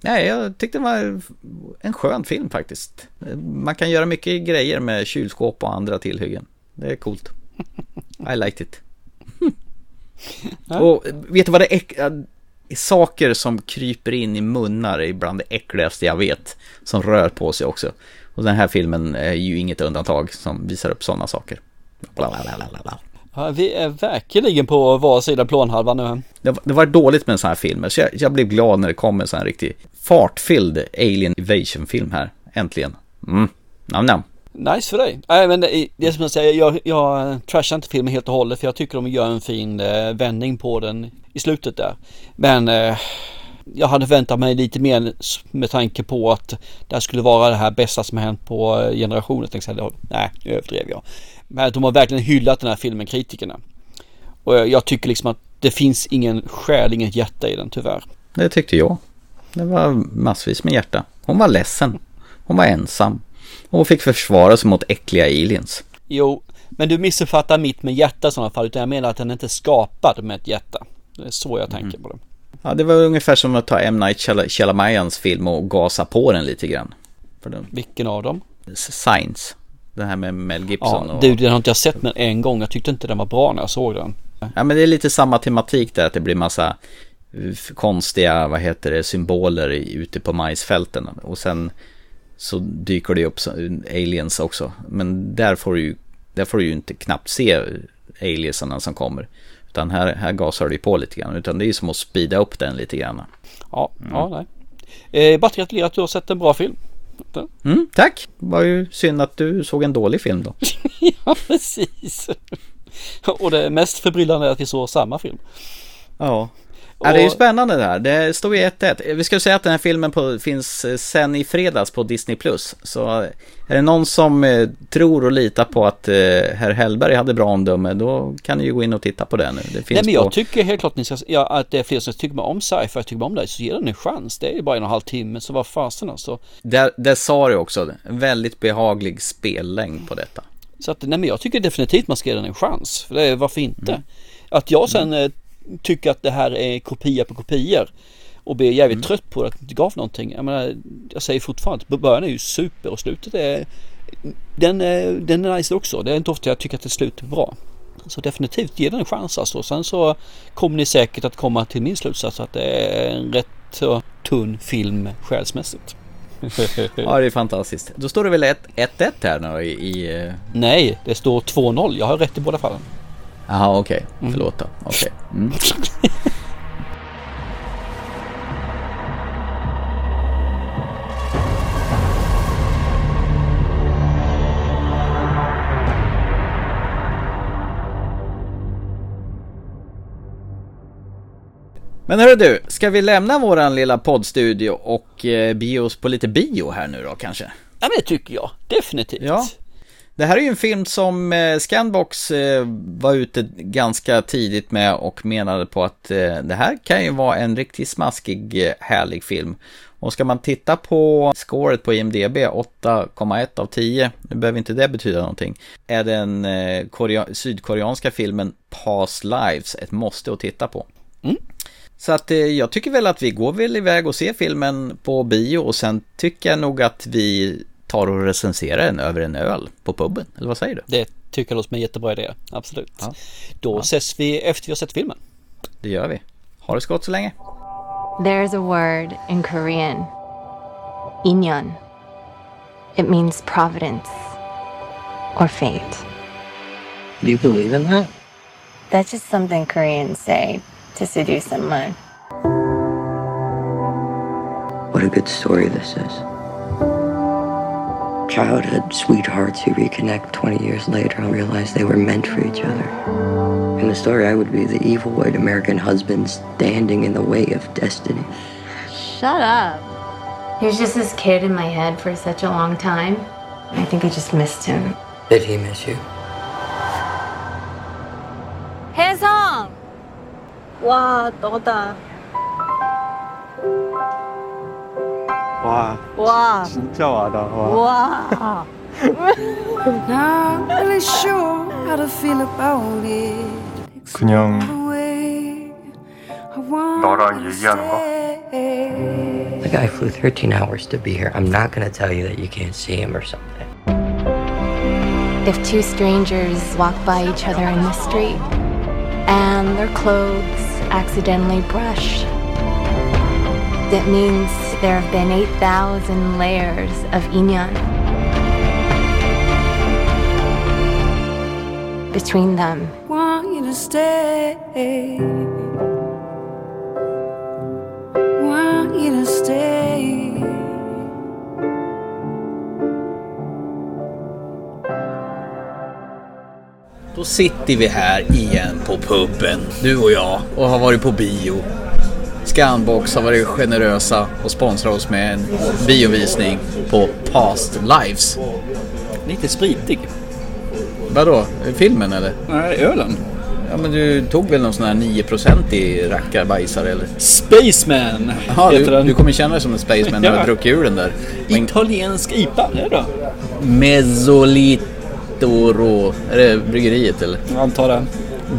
Nej, jag tyckte det var en skön film faktiskt. Man kan göra mycket grejer med kylskåp och andra tillhyggen. Det är coolt. I liked it och vet du vad det är? Saker som kryper in i munnar är bland det äckligaste jag vet. Som rör på sig också. Och den här filmen är ju inget undantag som visar upp sådana saker. Blablabla. Ja, vi är verkligen på var sida planhalvan nu. Det, det var dåligt med en sån här film, så jag, jag blev glad när det kom en sån här riktig fartfylld Alien Invasion-film här. Äntligen. Mm. Nam, nam. Nice för dig. Nej men det, det är som jag säger, jag, jag trashar inte filmen helt och hållet för jag tycker de gör en fin eh, vändning på den i slutet där. Men eh, jag hade väntat mig lite mer med tanke på att det här skulle vara det här bästa som har hänt på eh, generationen. Nej, nu överdrev jag. Men de har verkligen hyllat den här filmen, kritikerna. Och jag tycker liksom att det finns ingen själ, inget hjärta i den tyvärr. Det tyckte jag. Det var massvis med hjärta. Hon var ledsen. Hon var ensam. Och fick försvara sig mot äckliga aliens. Jo, men du missuppfattar mitt med hjärta i sådana fall. Utan jag menar att den inte är skapad med ett hjärta. Det är så jag tänker på det. Ja, det var ungefär som att ta M. Night Shyam- Shyamalans film och gasa på den lite grann. Den. Vilken av dem? Science. Den här med Mel Gibson. Ja, och... du, den har inte jag sett men en gång. Jag tyckte inte den var bra när jag såg den. Ja, men det är lite samma tematik där, att det blir massa eh, konstiga, vad heter det, symboler ute på majsfälten. Och sen så dyker det upp aliens också. Men där får du ju, där får du ju inte knappt se aliensarna som kommer. Utan här, här gasar ju på lite grann. Utan det är ju som att speeda upp den lite grann. Ja, ja nej. Eh, bara gratulerar att du har sett en bra film. Mm, tack! Det var ju synd att du såg en dålig film då. ja, precis. Och det mest förbryllande är att vi såg samma film. Ja. Ja, det är ju spännande det här. Det står ju 1-1. Vi ska säga att den här filmen på, finns eh, sen i fredags på Disney+. Så är det någon som eh, tror och litar på att eh, herr Hellberg hade bra omdöme, då kan ni ju gå in och titta på. Det finns Nej men jag på... tycker helt klart ni ska, ja, att det är fler som tycker om sci-fi, tycker om det, så ge den en chans. Det är ju bara en och en halv timme, så vad fasen alltså. Där, där sa du också, en väldigt behaglig spellängd på detta. Så att, nej men jag tycker definitivt man ska ge den en chans. För det är, varför inte? Att jag sen eh, tycker att det här är kopia på kopior och blir jävligt trött på att det inte gav någonting. Jag menar, jag säger fortfarande att början är ju super och slutet är den, är- den är nice också. Det är inte ofta jag tycker att det slutar bra. Så definitivt ge den en chans alltså. Sen så kommer ni säkert att komma till min slutsats att det är en rätt tunn film själsmässigt. Ja, det är fantastiskt. Då står det väl 1-1 här nu i... i... eh, Nej, det står 2-0. Jag har rätt i båda fallen. Jaha, okej. Förlåt då. Okej. Mm. Men hörru du, ska vi lämna våran lilla poddstudio och eh, bege oss på lite bio här nu då kanske? Ja, men det tycker jag. Definitivt. Ja. Det här är ju en film som eh, Scanbox eh, var ute ganska tidigt med och menade på att eh, det här kan ju vara en riktigt smaskig, härlig film. Och ska man titta på scoret på IMDB, 8,1 av 10, nu behöver inte det betyda någonting, är den korea- sydkoreanska filmen Past Lives ett måste att titta på. Så att jag tycker väl att vi går väl iväg och ser filmen på bio och sen tycker jag nog att vi tar och recenserar den över en öl på puben. Eller vad säger du? Det tycker jag låter som en jättebra idé. Absolut. Ja. Då ses vi efter vi har sett filmen. Det gör vi. Ha det så gott så länge. There's a word in Korean, inyon. It means providence or fate. Do you believe in that? That's just something Koreans say to seduce someone. What a good story this is. childhood sweethearts who reconnect 20 years later and realize they were meant for each other. In the story, I would be the evil white American husband standing in the way of destiny. Shut up. He was just this kid in my head for such a long time. I think I just missed him. Did he miss you? His home. Wow, tota. 와 와. 진짜 와다 와. 와. Not really sure how to feel about it. 그냥 Away. I want 너랑 얘기하는 거? The guy flew 13 hours to be here. I'm not gonna tell you that you can't see him or something. If two strangers walk by each other in the street and their clothes accidentally brush, that means there have been 8,000 layers of inyan between them. Want you to stay. Want you to stay. Då sitter vi här igen på puben, du och jag, och har varit på bio. Scanbox har varit generösa och sponsrat oss med en biovisning på Past Lives. Lite spritig. Vadå? Filmen eller? Nej, ölen. Ja men du tog väl någon sån här 9% i rackarbajsare eller? Spaceman Ja, heter du, den. du kommer känna dig som en spaceman när du har druckit ur den där. Italiensk IPA, är det då? Mezzolitoro, är det bryggeriet eller? Jag antar det.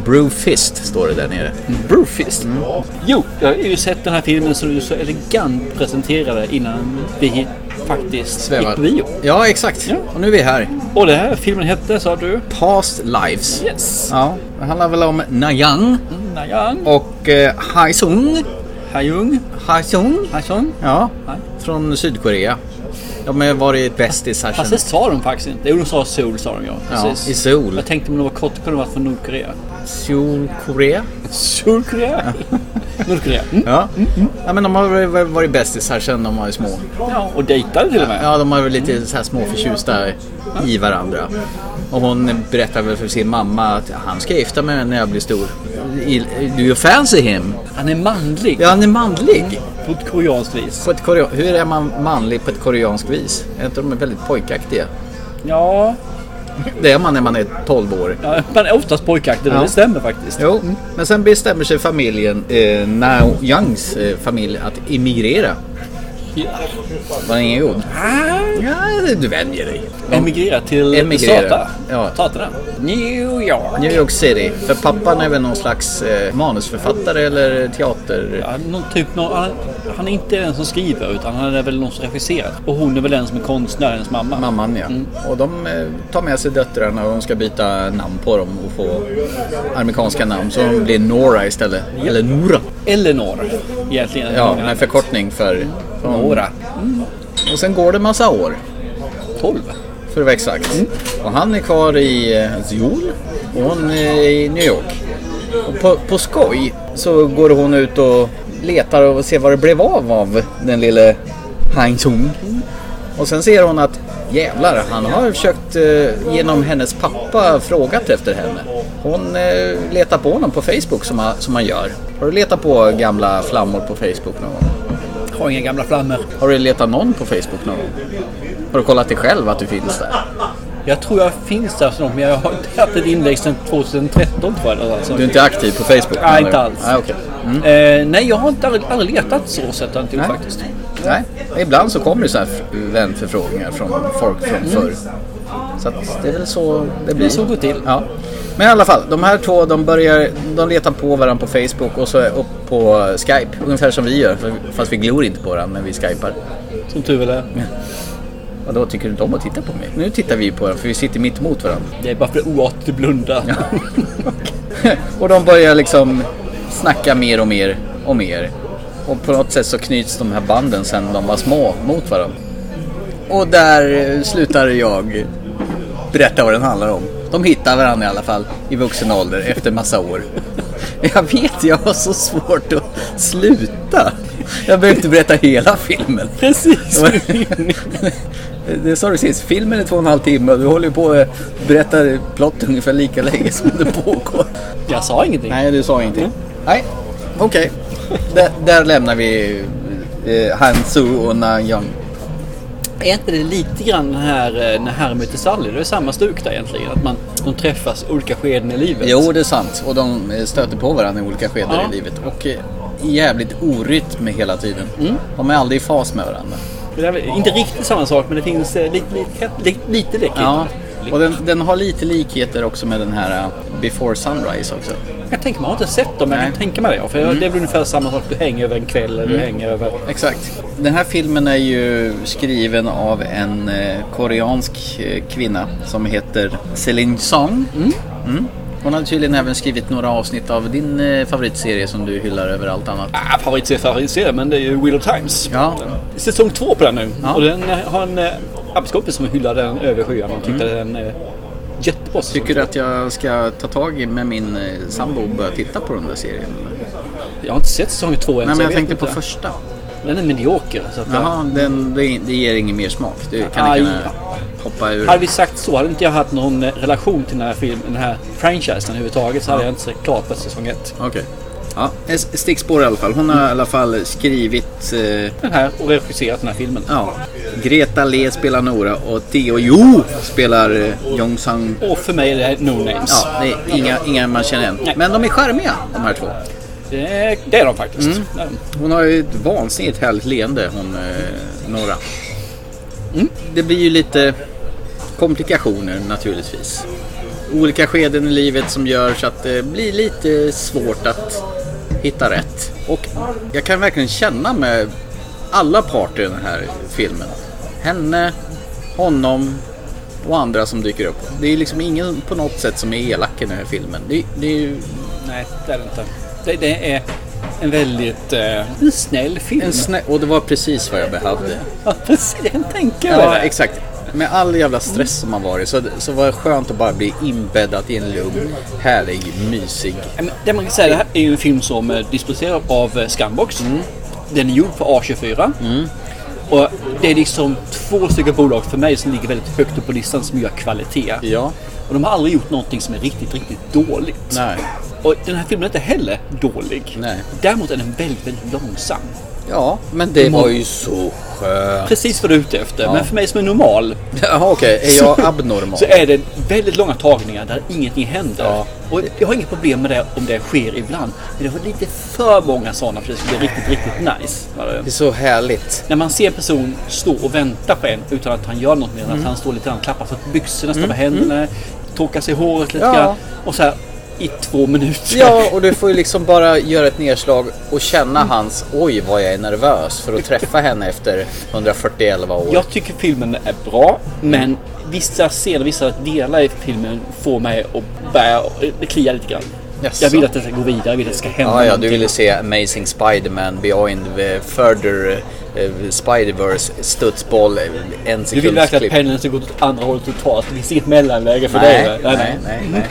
Brewfist står det där nere. Brewfist? Jo, jag har ju sett den här filmen som du så elegant presenterade innan vi faktiskt Svävar. gick på bio. Ja, exakt. Och nu är vi här. Och den här filmen hette, sa du? Past Lives. Yes. Ja, det handlar väl om Nayang Nayang. och eh, Haesung. Haejung. Haesung. Haesung. Ja, Nej. från Sydkorea. De har varit bästisar Fast det sa de faktiskt inte. Jo, de sa Seoul sa de ja. I Seoul. Jag tänkte om det var kort kunde det varit från Nordkorea. Sydkorea. Sydkorea? Nordkorea. Mm. Ja. ja, men de har varit- bästisar sedan de var små. Ja, och dejtade till och med. Ja, de har varit lite så här små förtjusta i varandra. Och hon berättar väl för sin mamma att han ska gifta mig när jag blir stor. Do you fancy him? Han är manlig. Ja, han är manlig. På ett koreanskt vis. På ett korea- Hur är man manlig på ett koreanskt vis? Är inte de väldigt pojkaktiga? Ja, Det är man när man är 12 år. ja man är oftast pojkaktig. Ja. Det stämmer faktiskt. Jo, men sen bestämmer sig familjen, eh, Nao Youngs eh, familj, att emigrera. Ja. Var det ingen god? Ja, du vänjer dig. Emigrera till Emigrera. USA. Ja. Staterna. New York. New York City. För pappan är väl någon slags eh, manusförfattare eller teater... Ja, någon typ, någon, han, han är inte den som skriver utan han är väl någon som regisserar. Och hon är väl den som är konstnärens mamma. Mamman ja. Och de eh, tar med sig döttrarna och de ska byta namn på dem och få amerikanska namn. Så de blir Nora istället. Eller Nora. Eleanor egentligen. Ja, med förkortning för... Nora. Och sen går det massa år. 12. För att vara exakt. Och han är kvar i eh, Seoul och hon är i New York. Och på, på skoj så går hon ut och letar och ser vad det blev av av den lille Hang Sung. Och sen ser hon att jävlar, han har försökt eh, genom hennes pappa frågat efter henne. Hon eh, letar på honom på Facebook som, man- som man gör. Har du letat på gamla flammor på Facebook någon gång? Har inga gamla flammor. Har du letat någon på Facebook någon gång? Har du kollat dig själv att du finns där? Jag tror jag finns där snart men jag har inte haft ett inlägg sedan 2013 tror jag. eller så. Du är inte aktiv på Facebook? Nej, inte alls. Nej, okej. Mm. Eh, nej, jag har inte aldrig, aldrig letat så jag inte Nej. faktiskt. Nej, ibland så kommer det så här vänförfrågningar från folk från förr. Så det är väl så det blir. Det är så går till. Ja. Men i alla fall, de här två de börjar, de letar på varandra på Facebook och så upp på Skype. Ungefär som vi gör, fast vi glor inte på varandra när vi skypar. Som tur väl är. Och då tycker du inte om att titta på mig? Nu tittar vi på varandra för vi sitter mitt emot varandra. Det är bara för oartigt att blunda. och de börjar liksom snacka mer och mer och mer. Och på något sätt så knyts de här banden sen de var små mot varandra. Och där eh, slutar jag berätta vad den handlar om. De hittar varandra i alla fall i vuxen ålder efter massa år. Jag vet, jag har så svårt att sluta. Jag behöver inte berätta hela filmen. Precis. Det sa du sist, filmen är två och en halv timme och du håller ju på att berätta plott ungefär lika länge som det pågår. Jag sa ingenting. Nej, du sa ingenting. Nej, okej. Där, där lämnar vi eh, Han Su och Na Young. Är inte det lite grann den här eh, när Harry möter Sally? Det är samma stuk där egentligen. Att man, de träffas olika skeden i livet. Jo, det är sant. Och de eh, stöter på varandra i olika skeden Ja. i livet. Och eh, jävligt orytm hela tiden. De är aldrig i fas med varandra. Det är inte riktigt samma sak men det finns eh, lite, lite, lite, lite likhet. Ja, och den, den har lite likheter också med den här eh, Before Sunrise också. Jag tänker man har inte sett dem men jag kan tänka mig det. För Mm. det är väl ungefär samma sak. Du hänger över en kväll eller du Mm. hänger över... Exakt. Den här filmen är ju skriven av en eh, koreansk kvinna som heter Celine Song. Mm. Hon har tydligen även skrivit några avsnitt av din eh, favoritserie som du hyllar över allt annat. Ah, favoritserie, favoritserie men det är ju Wheel of Times. Ja. Säsong två på den nu. Ja. Och den eh, har en eh, arbetskompis som hyllar den över skyarna och tyckte den är jättebra. Tycker du att jag ska ta tag i med min eh, sambo och börja titta på den där serien? Jag har inte sett säsong två än. Nej, men jag vet tänkte inte. på första. Den är medioker. Så att Jaha, den, det, det ger ingen mer smak. Du kan Aj. gärna hoppa ur. Hade vi sagt så hade inte jag haft någon eh, relation till den här filmen, den här franchisen överhuvudtaget så hade jag inte sett klart på säsong ett. Okej. Ja, ett stickspår i alla fall. Hon har i alla fall skrivit... Eh, Den här och regisserat den här filmen. ja, Greta Lee spelar Nora och Theo Jo spelar eh, Jong Sang. Och för mig är det no names. Ja, det är inga, inga man känner igen. Men de är charmiga de här två. Det, det är de faktiskt. Mm. Hon har ju ett vansinnigt härligt leende hon eh, Nora. Det blir ju lite komplikationer naturligtvis. Olika skeden i livet som gör så att det blir lite svårt att hitta rätt. Och jag kan verkligen känna med alla parter i den här filmen. Henne, honom och andra som dyker upp. Det är liksom ingen på något sätt som är elak i den här filmen. Det, det är ju Nej, det är det inte. Det, det är en väldigt eh, en snäll film. en snä- och det var precis vad jag behövde. Ja, precis. Jag kan tänka mig Ja, exakt. Med all jävla stress som man varit så, så var det skönt att bara bli inbäddad i en lugn, härlig, mysig. Det man kan säga, det här är ju en film som är distribuerad av eh, Scumbox. Mm. Den är gjord för A24. Och det är liksom två stycken bolag för mig som ligger väldigt högt upp på listan som gör kvalitet. Ja. Och de har aldrig gjort någonting som är riktigt, riktigt dåligt. Nej. Och den här filmen är inte heller dålig. Nej. Däremot är den väldigt, väldigt långsam. Ja, men det var ju så skönt. Precis vad du är ute efter. Ja. Men för mig som är normal Jaha, okej. Är jag abnormal? så är det väldigt långa tagningar där ingenting händer. Ja. Och jag har inget problem med det om det sker ibland. Men det var lite för många sådana för att det skulle bli riktigt, riktigt nice. Det. Är så härligt. När man ser en person stå och vänta på en utan att han gör något mer än att han står lite grann och klappar för byxorna, står med händerna, torkar sig i håret lite Ja. grann. Och så här i två minuter. Ja, och du får ju liksom bara göra ett nedslag och känna hans oj vad jag är nervös för att träffa henne efter 141 år. Jag tycker filmen är bra, men vissa scener, vissa delar i filmen får mig att börja det kliar lite grann. Jaså? Jag vill att det ska gå vidare, jag vill att det ska hända Ja, ja, du ville se Amazing Spider-Man Beyond the Further eh, Spider-Verse studsboll, eh, en Du vill verkligen att pendeln ska gå åt andra hållet totalt. Det finns inget mellanläge för Nej, dig. nej, nej, nej.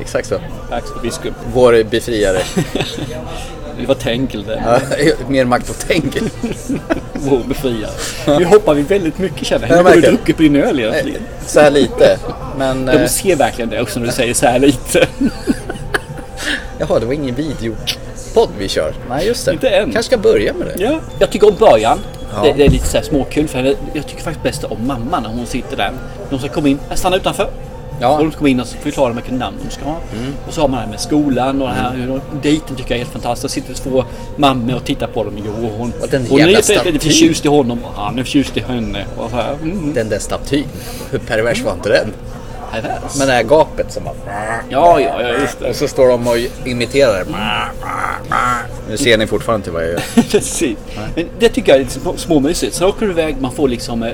Exakt så. Så Biskup. Vår befriare. Det var tänkel det. Ja, Mer makt åt tänkel. Vår befriare. Nu hoppar vi väldigt mycket känner Jag. Nu har du druckit på din öl egentligen. Så här lite. Men... De eh, ser verkligen det också när du säger så här lite. Jaha, det var ingen videopodd vi kör. Nej, just det. Inte än. kanske ska börja med det. Ja. Jag tycker om början. Ja. Det, det är lite så här småkul för henne. Jag tycker faktiskt bäst om mamman när hon sitter där. De ska komma in, stanna utanför. Ja. Och de ska komma in och förklara vilken namn de ska ha. Och så har man det här med skolan och det här. Mm. Dejten tycker jag är helt fantastisk. Sitter två mammor och tittar på dem. Jo, hon, Och den hon är lite, förtjust i honom och han är förtjust i henne. Och så här. Mm. Den där statyn. Hur pervers var inte den? Med det här gapet som bara... Ja, ja, ja, just det. Och så står de och imiterar det. Nu ser ni fortfarande inte vad jag gör. Precis. Men det tycker jag är lite små- småmysigt. Sen åker du iväg, man får liksom eh,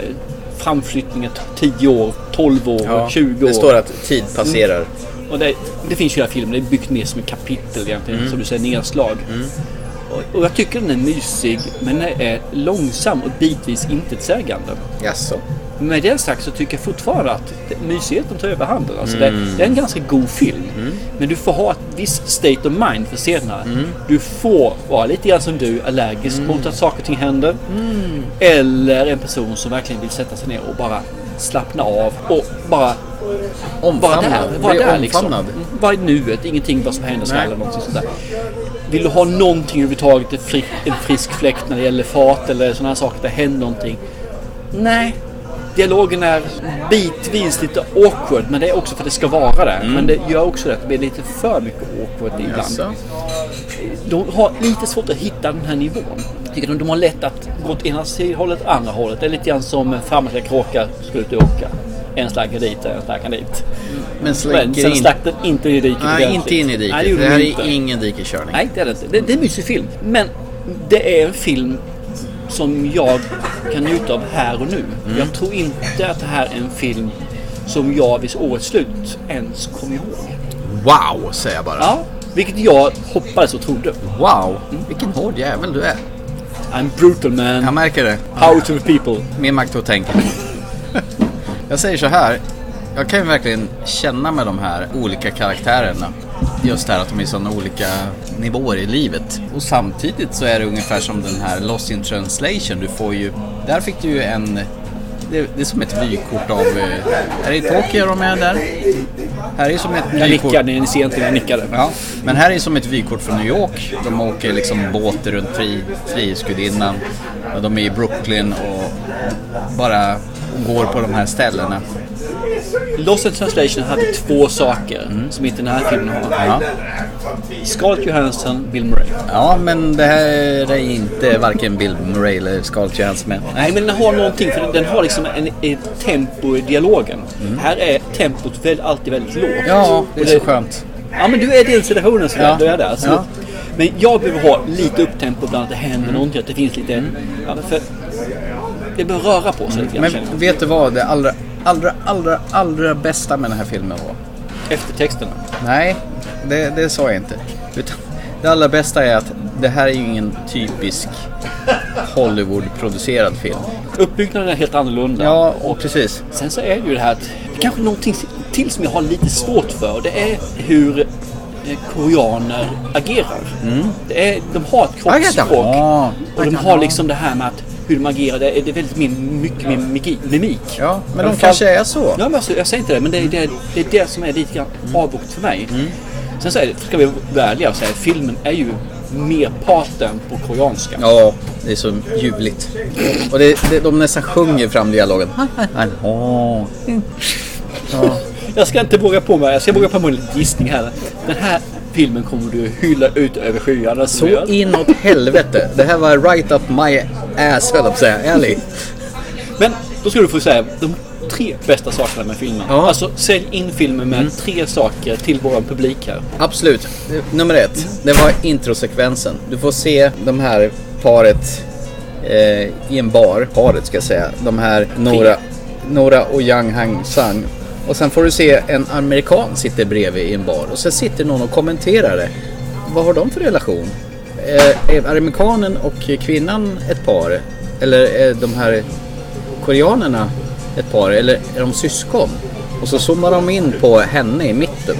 framflyttningar 10 år, 12 år, Ja, 20 år. det står att tid passerar. Och det, det finns ju i hela filmen, det är byggt mer som ett kapitel egentligen, Mm. som du säger, nedslag. Och, och jag tycker den är mysig, men den är långsam och bitvis intetsägande. Jaså? Med det sagt så tycker jag fortfarande att mysigheten tar överhanden. Alltså Mm. det, det är en ganska god film. Men du får ha ett visst state of mind för scenerna. Mm. Du får vara lite grann som du, allergisk mot att saker och ting händer. Mm. Eller en person som verkligen vill sätta sig ner och bara slappna av och bara Omfamnad. vara där. Vara Bli där liksom. omfamnad. Mm, Vara i nuet, ingenting vad som händer ska Nej. eller någonting sånt där. Vill du ha någonting överhuvudtaget, en frisk, en frisk fläkt när det gäller fart eller sådana här saker, det händer någonting. Nej. Dialogen är bitvis lite awkward, men det är också för att det ska vara det. Men det gör också att det blir lite för mycket awkward ibland. Jaså? De har lite svårt att hitta den här nivån. Jag tycker de, de har lätt att gå åt ena hållet, andra hållet. Det är lite grann som framåt kråka skulle ut och åka. En slaggare dit, en slaggare dit. Men slänger sen in- stack den inte i diket Nej, inte in i diket. Nej, det, gjorde här den är inte. ingen dikeskörning. Nej, det är det inte. Det, det är en mysig film. Men det är en film som jag kan njuta av här och nu. Mm. Jag tror inte att det här är en film som jag vid årets slut ens kommer ihåg. Wow, säger jag bara. Ja, vilket jag hoppades och trodde. Wow, vilken hård jävel du är. I'm brutal man. Jag märker det. Power to the people. Mer makt åt tänket. jag säger så här. Jag kan ju verkligen känna med de här olika karaktärerna. Just det här att de är i sådana olika nivåer i livet. Och samtidigt så är det ungefär som den här Lost in translation. Du får ju, där fick du ju en det, det är som ett vykort av... eh, Här i Tokyo är de med där. Här är som ett Jag vykort. nickade, ni ser inte jag nickade. Ja, men här är som ett vykort från New York. De åker liksom båt runt fri, Frihetsgudinnan. De är i Brooklyn och bara går på de här ställena. Lost in translation hade två saker som inte den här filmen har. Ja. Scarlett Johansson, Bill Murray. Ja, men det här är inte varken Bill Murray eller Scarlett Johansson med. Nej, men den har någonting för den, har liksom en, ett tempo i dialogen. Här är tempot väl, alltid väldigt lågt. Mm. Ja, det är så skönt. Ja, men du är i den situationen Ja. du är där. Så. Ja. Men jag behöver ha lite upptempo ibland, att det händer någonting, att det finns lite... Ja, men för det behöver röra på sig grann. Men vet du vad det allra, allra, allra, allra bästa med den här filmen var? Eftertexterna. Nej, det, det sa jag inte. Utan det allra bästa är att det här är ju ingen typisk Hollywood-producerad film. Uppbyggnaden är helt annorlunda. Ja, och precis. Sen så är det ju det här att det kanske är någonting till som jag har lite svårt för. Det är hur eh, koreaner agerar. Det är, de har ett kroppsspråk. Och de har liksom det här med att hur de agerar. Det är, väldigt mer, mycket mer mimik. Ja, men de kanske är så. Ja, men alltså, jag säger inte det. Men det är det, det, är det som är lite grann avbokat för mig. Sen så är ska vi vara ärliga och säga att filmen är ju merparten på koreanska. Ja, det är så ljuvligt. Och det, det, de nästan sjunger fram dialogen. Ja. Ja. Jag ska inte våga på mig, jag ska våga på mig en gissning här. Den här filmen kommer du hylla ut över skyarna. Så inåt helvete. Det här var right up my ass, höll jag på att säga. Ärligt. Men då ska du få säga de tre bästa sakerna med filmen. Ja. Mm. Alltså sälj in filmen med tre saker till våran publik här. Absolut. Nummer ett, det var introsekvensen. Du får se de här paret eh, i en bar. Paret ska jag säga. De här Nora, Nora och Yang Hang Sang. Och sen får du se en amerikan sitter bredvid i en bar. Och sen sitter någon och kommenterar det. Vad har de för relation? Eh, är amerikanen och kvinnan ett par? Eller är de här koreanerna ett par? Eller är de syskon? Och så zoomar de in på henne i mitten.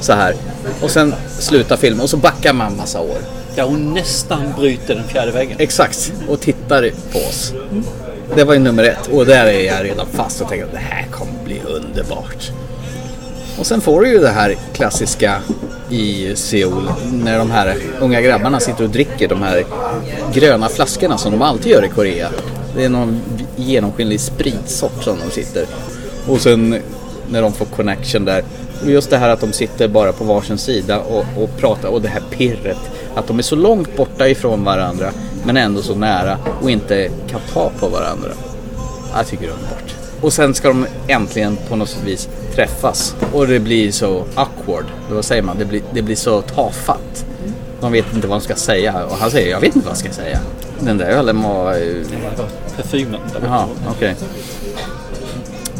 Så här. Och sen slutar filmen och så backar man massa år. Där hon nästan bryter den fjärde väggen. Exakt. Och tittar på oss. Det var ju nummer ett. Och där är jag redan fast och tänker att det här kommer bli underbart. Och sen får du ju det här klassiska i Seoul när de här unga grabbarna sitter och dricker de här gröna flaskorna som de alltid gör i Korea. Det är någon genomskinlig spritsort som de sitter. Och sen när de får connection där. Och just det här att de sitter bara på varsin sida och, och pratar och det här pirret. Att de är så långt borta ifrån varandra men ändå så nära och inte kan ta på varandra. Jag tycker det är underbart. Och sen ska de äntligen på något vis träffas. Och det blir så awkward. Vad säger man? Det blir, det blir så tafatt. De vet inte vad de ska säga. Och han säger, jag vet inte vad jag ska säga. Den där ölen var... Parfymen. Jaha, okej.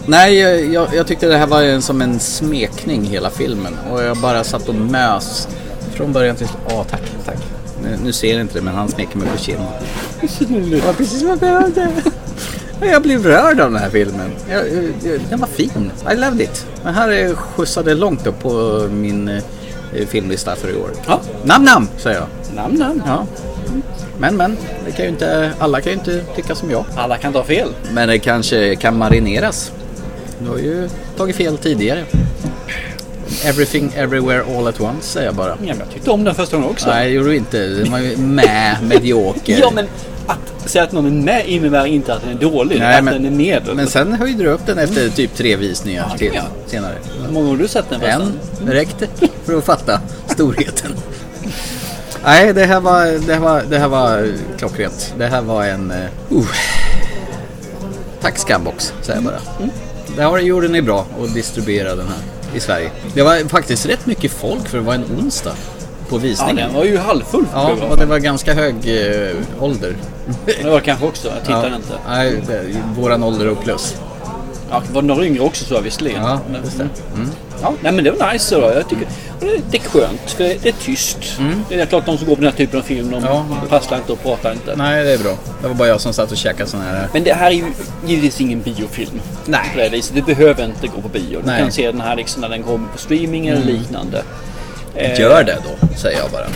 Nej, jag, jag, jag tyckte det här var en, som en smekning hela filmen. Och jag bara satt och mös från början till slut. Ja, tack, tack. Nu, nu ser inte det, men han smeker mig på kinden. Det var precis som jag behövde. Jag blev rörd av den här filmen. Jag, jag, den var fin. I loved it. Men här är skjutsade långt upp på min eh, filmlista för i år. Ja. Namn, namn, säger jag. Namn, namn. Ja. Men, men. Det kan ju inte, alla kan ju inte tycka som jag. Alla kan ta fel. Men det kanske kan marineras. Du har ju tagit fel tidigare. Everything, everywhere, all at once säger jag bara. Ja, jag tyckte om den första gången också. Nej, det gjorde du inte. Den var ju med, medioker. Ja, men att säga att någon är med innebär inte att den är dålig. Nej, att men- den är medel. Men sen höjde du upp den efter typ tre visningar Ja, till ja. senare. Hur många har du sett den förresten? En räckte för att fatta storheten. Nej, det här var, det här var, det här var klockrent. Det här var en... Uh, uh. Tack Scambox, säger jag bara. Mm. Det här gjorde ni bra och distribuera den här i Sverige. Det var faktiskt rätt mycket folk för det var en onsdag på Ja, visningen. den var ju halvfull. Ja, och det var ganska hög eh, ålder. Det var kanske också. Jag tittar ja. inte. Nej, det, våran ålder och plus. Ja, det var några yngre också så jag visserligen. Ja, Men- just det. Mm. Ja, nej men det var nice då. Jag tycker, det, det är skönt för det, är tyst. Det är klart de som går på den här typen av film de Ja. passlar inte och pratar inte. Nej, det är bra. Det var bara jag som satt och käkade sån här... Men det här är ju givetvis ingen biofilm. Nej. Det. Du behöver inte gå på bio. Du Nej. kan se den här liksom när den kommer på streaming eller Mm. liknande. Eh, Gör det då, säger jag bara.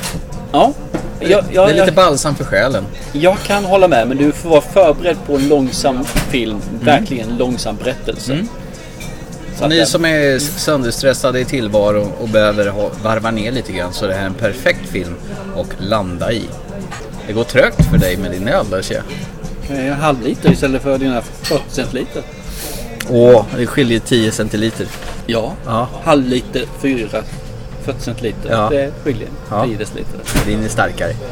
Ja. Jag, det jag, är lite balsam för själen. jag kan hålla med men du får vara förberedd på en långsam film. Verkligen långsam berättelse. Mm. Så ni som är sönderstressade i tillvaron och behöver ha, varva ner lite grann så är det här en perfekt film att landa i. Det går trögt för dig med din öl där ser jag. En halv liter istället för dina 40 centiliter. Åh, det skiljer 10 centiliter. Ja, Ja. halv liter, 4, 40 centiliter. Ja. Det skiljer Ja. 10 deciliter. Din är starkare.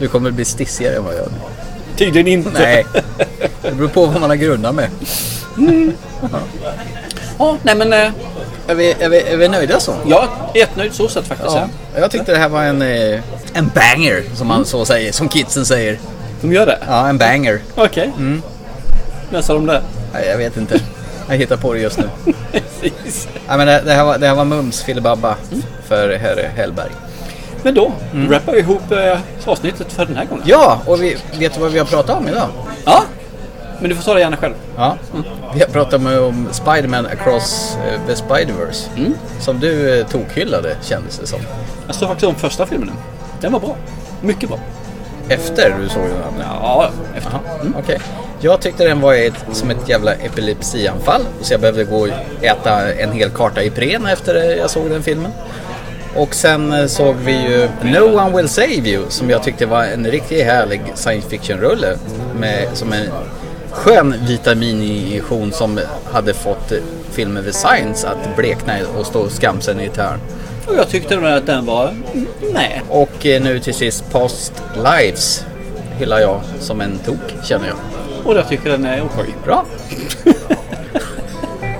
Du kommer bli stissigare än vad jag är. Tydligen inte. Nej, det beror på vad man har grunnat med. Ja, nej men eh, Är vi, är vi, är vi nöjda så? jag är jättenöjd så sett faktiskt. Ja, Ja. jag tyckte det här var en, eh, en banger som man så säger, som kidsen säger. De gör det? Ja, en banger. Okej. Mm. När sa de det? Nej, jag vet inte. Jag hittar på det just nu. Precis. Men det, det, här var, det här var mums filibabba för herr Hellberg. Men då wrappar vi ihop eh, avsnittet för den här gången. Ja, och vi, vet du vad vi har pratat om idag? Ja, men du får ta det gärna själv. Ja, vi har pratat med om Spider-Man Across eh, the Spider-Verse. Som du eh, tokhyllade kändes det som. Jag såg faktiskt om första filmen. Den var bra. Mycket bra. Efter du såg den? Ja, efter. Mm. Okej. Jag tyckte den var ett, som ett jävla epilepsianfall. Så jag behövde gå och äta en hel karta Ipren efter jag såg den filmen. Och sen eh, såg vi ju No One Will Save You som jag tyckte var en riktigt härlig science fiction-rulle. Med, som en skön vitamininjektion som hade fått filmen The Science att blekna och stå skamsen i ett hörn. Och jag tyckte väl att den var... Nej. Och eh, nu till sist Past Lives hyllar jag som en tok känner jag. Och jag tycker den är okej. Bra.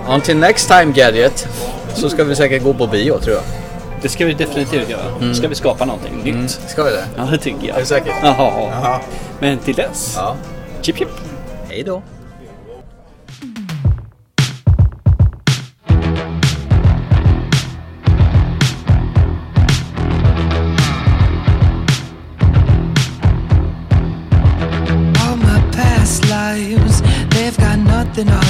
Until next time Gadget så ska vi säkert gå på bio tror jag. Det ska vi definitivt göra. Mm. Ska vi skapa någonting nytt? Ska vi det? Ja, det tycker jag. Är du säker? Jaha. Men till dess. Ja. Chip chip. Hej då. Nothing on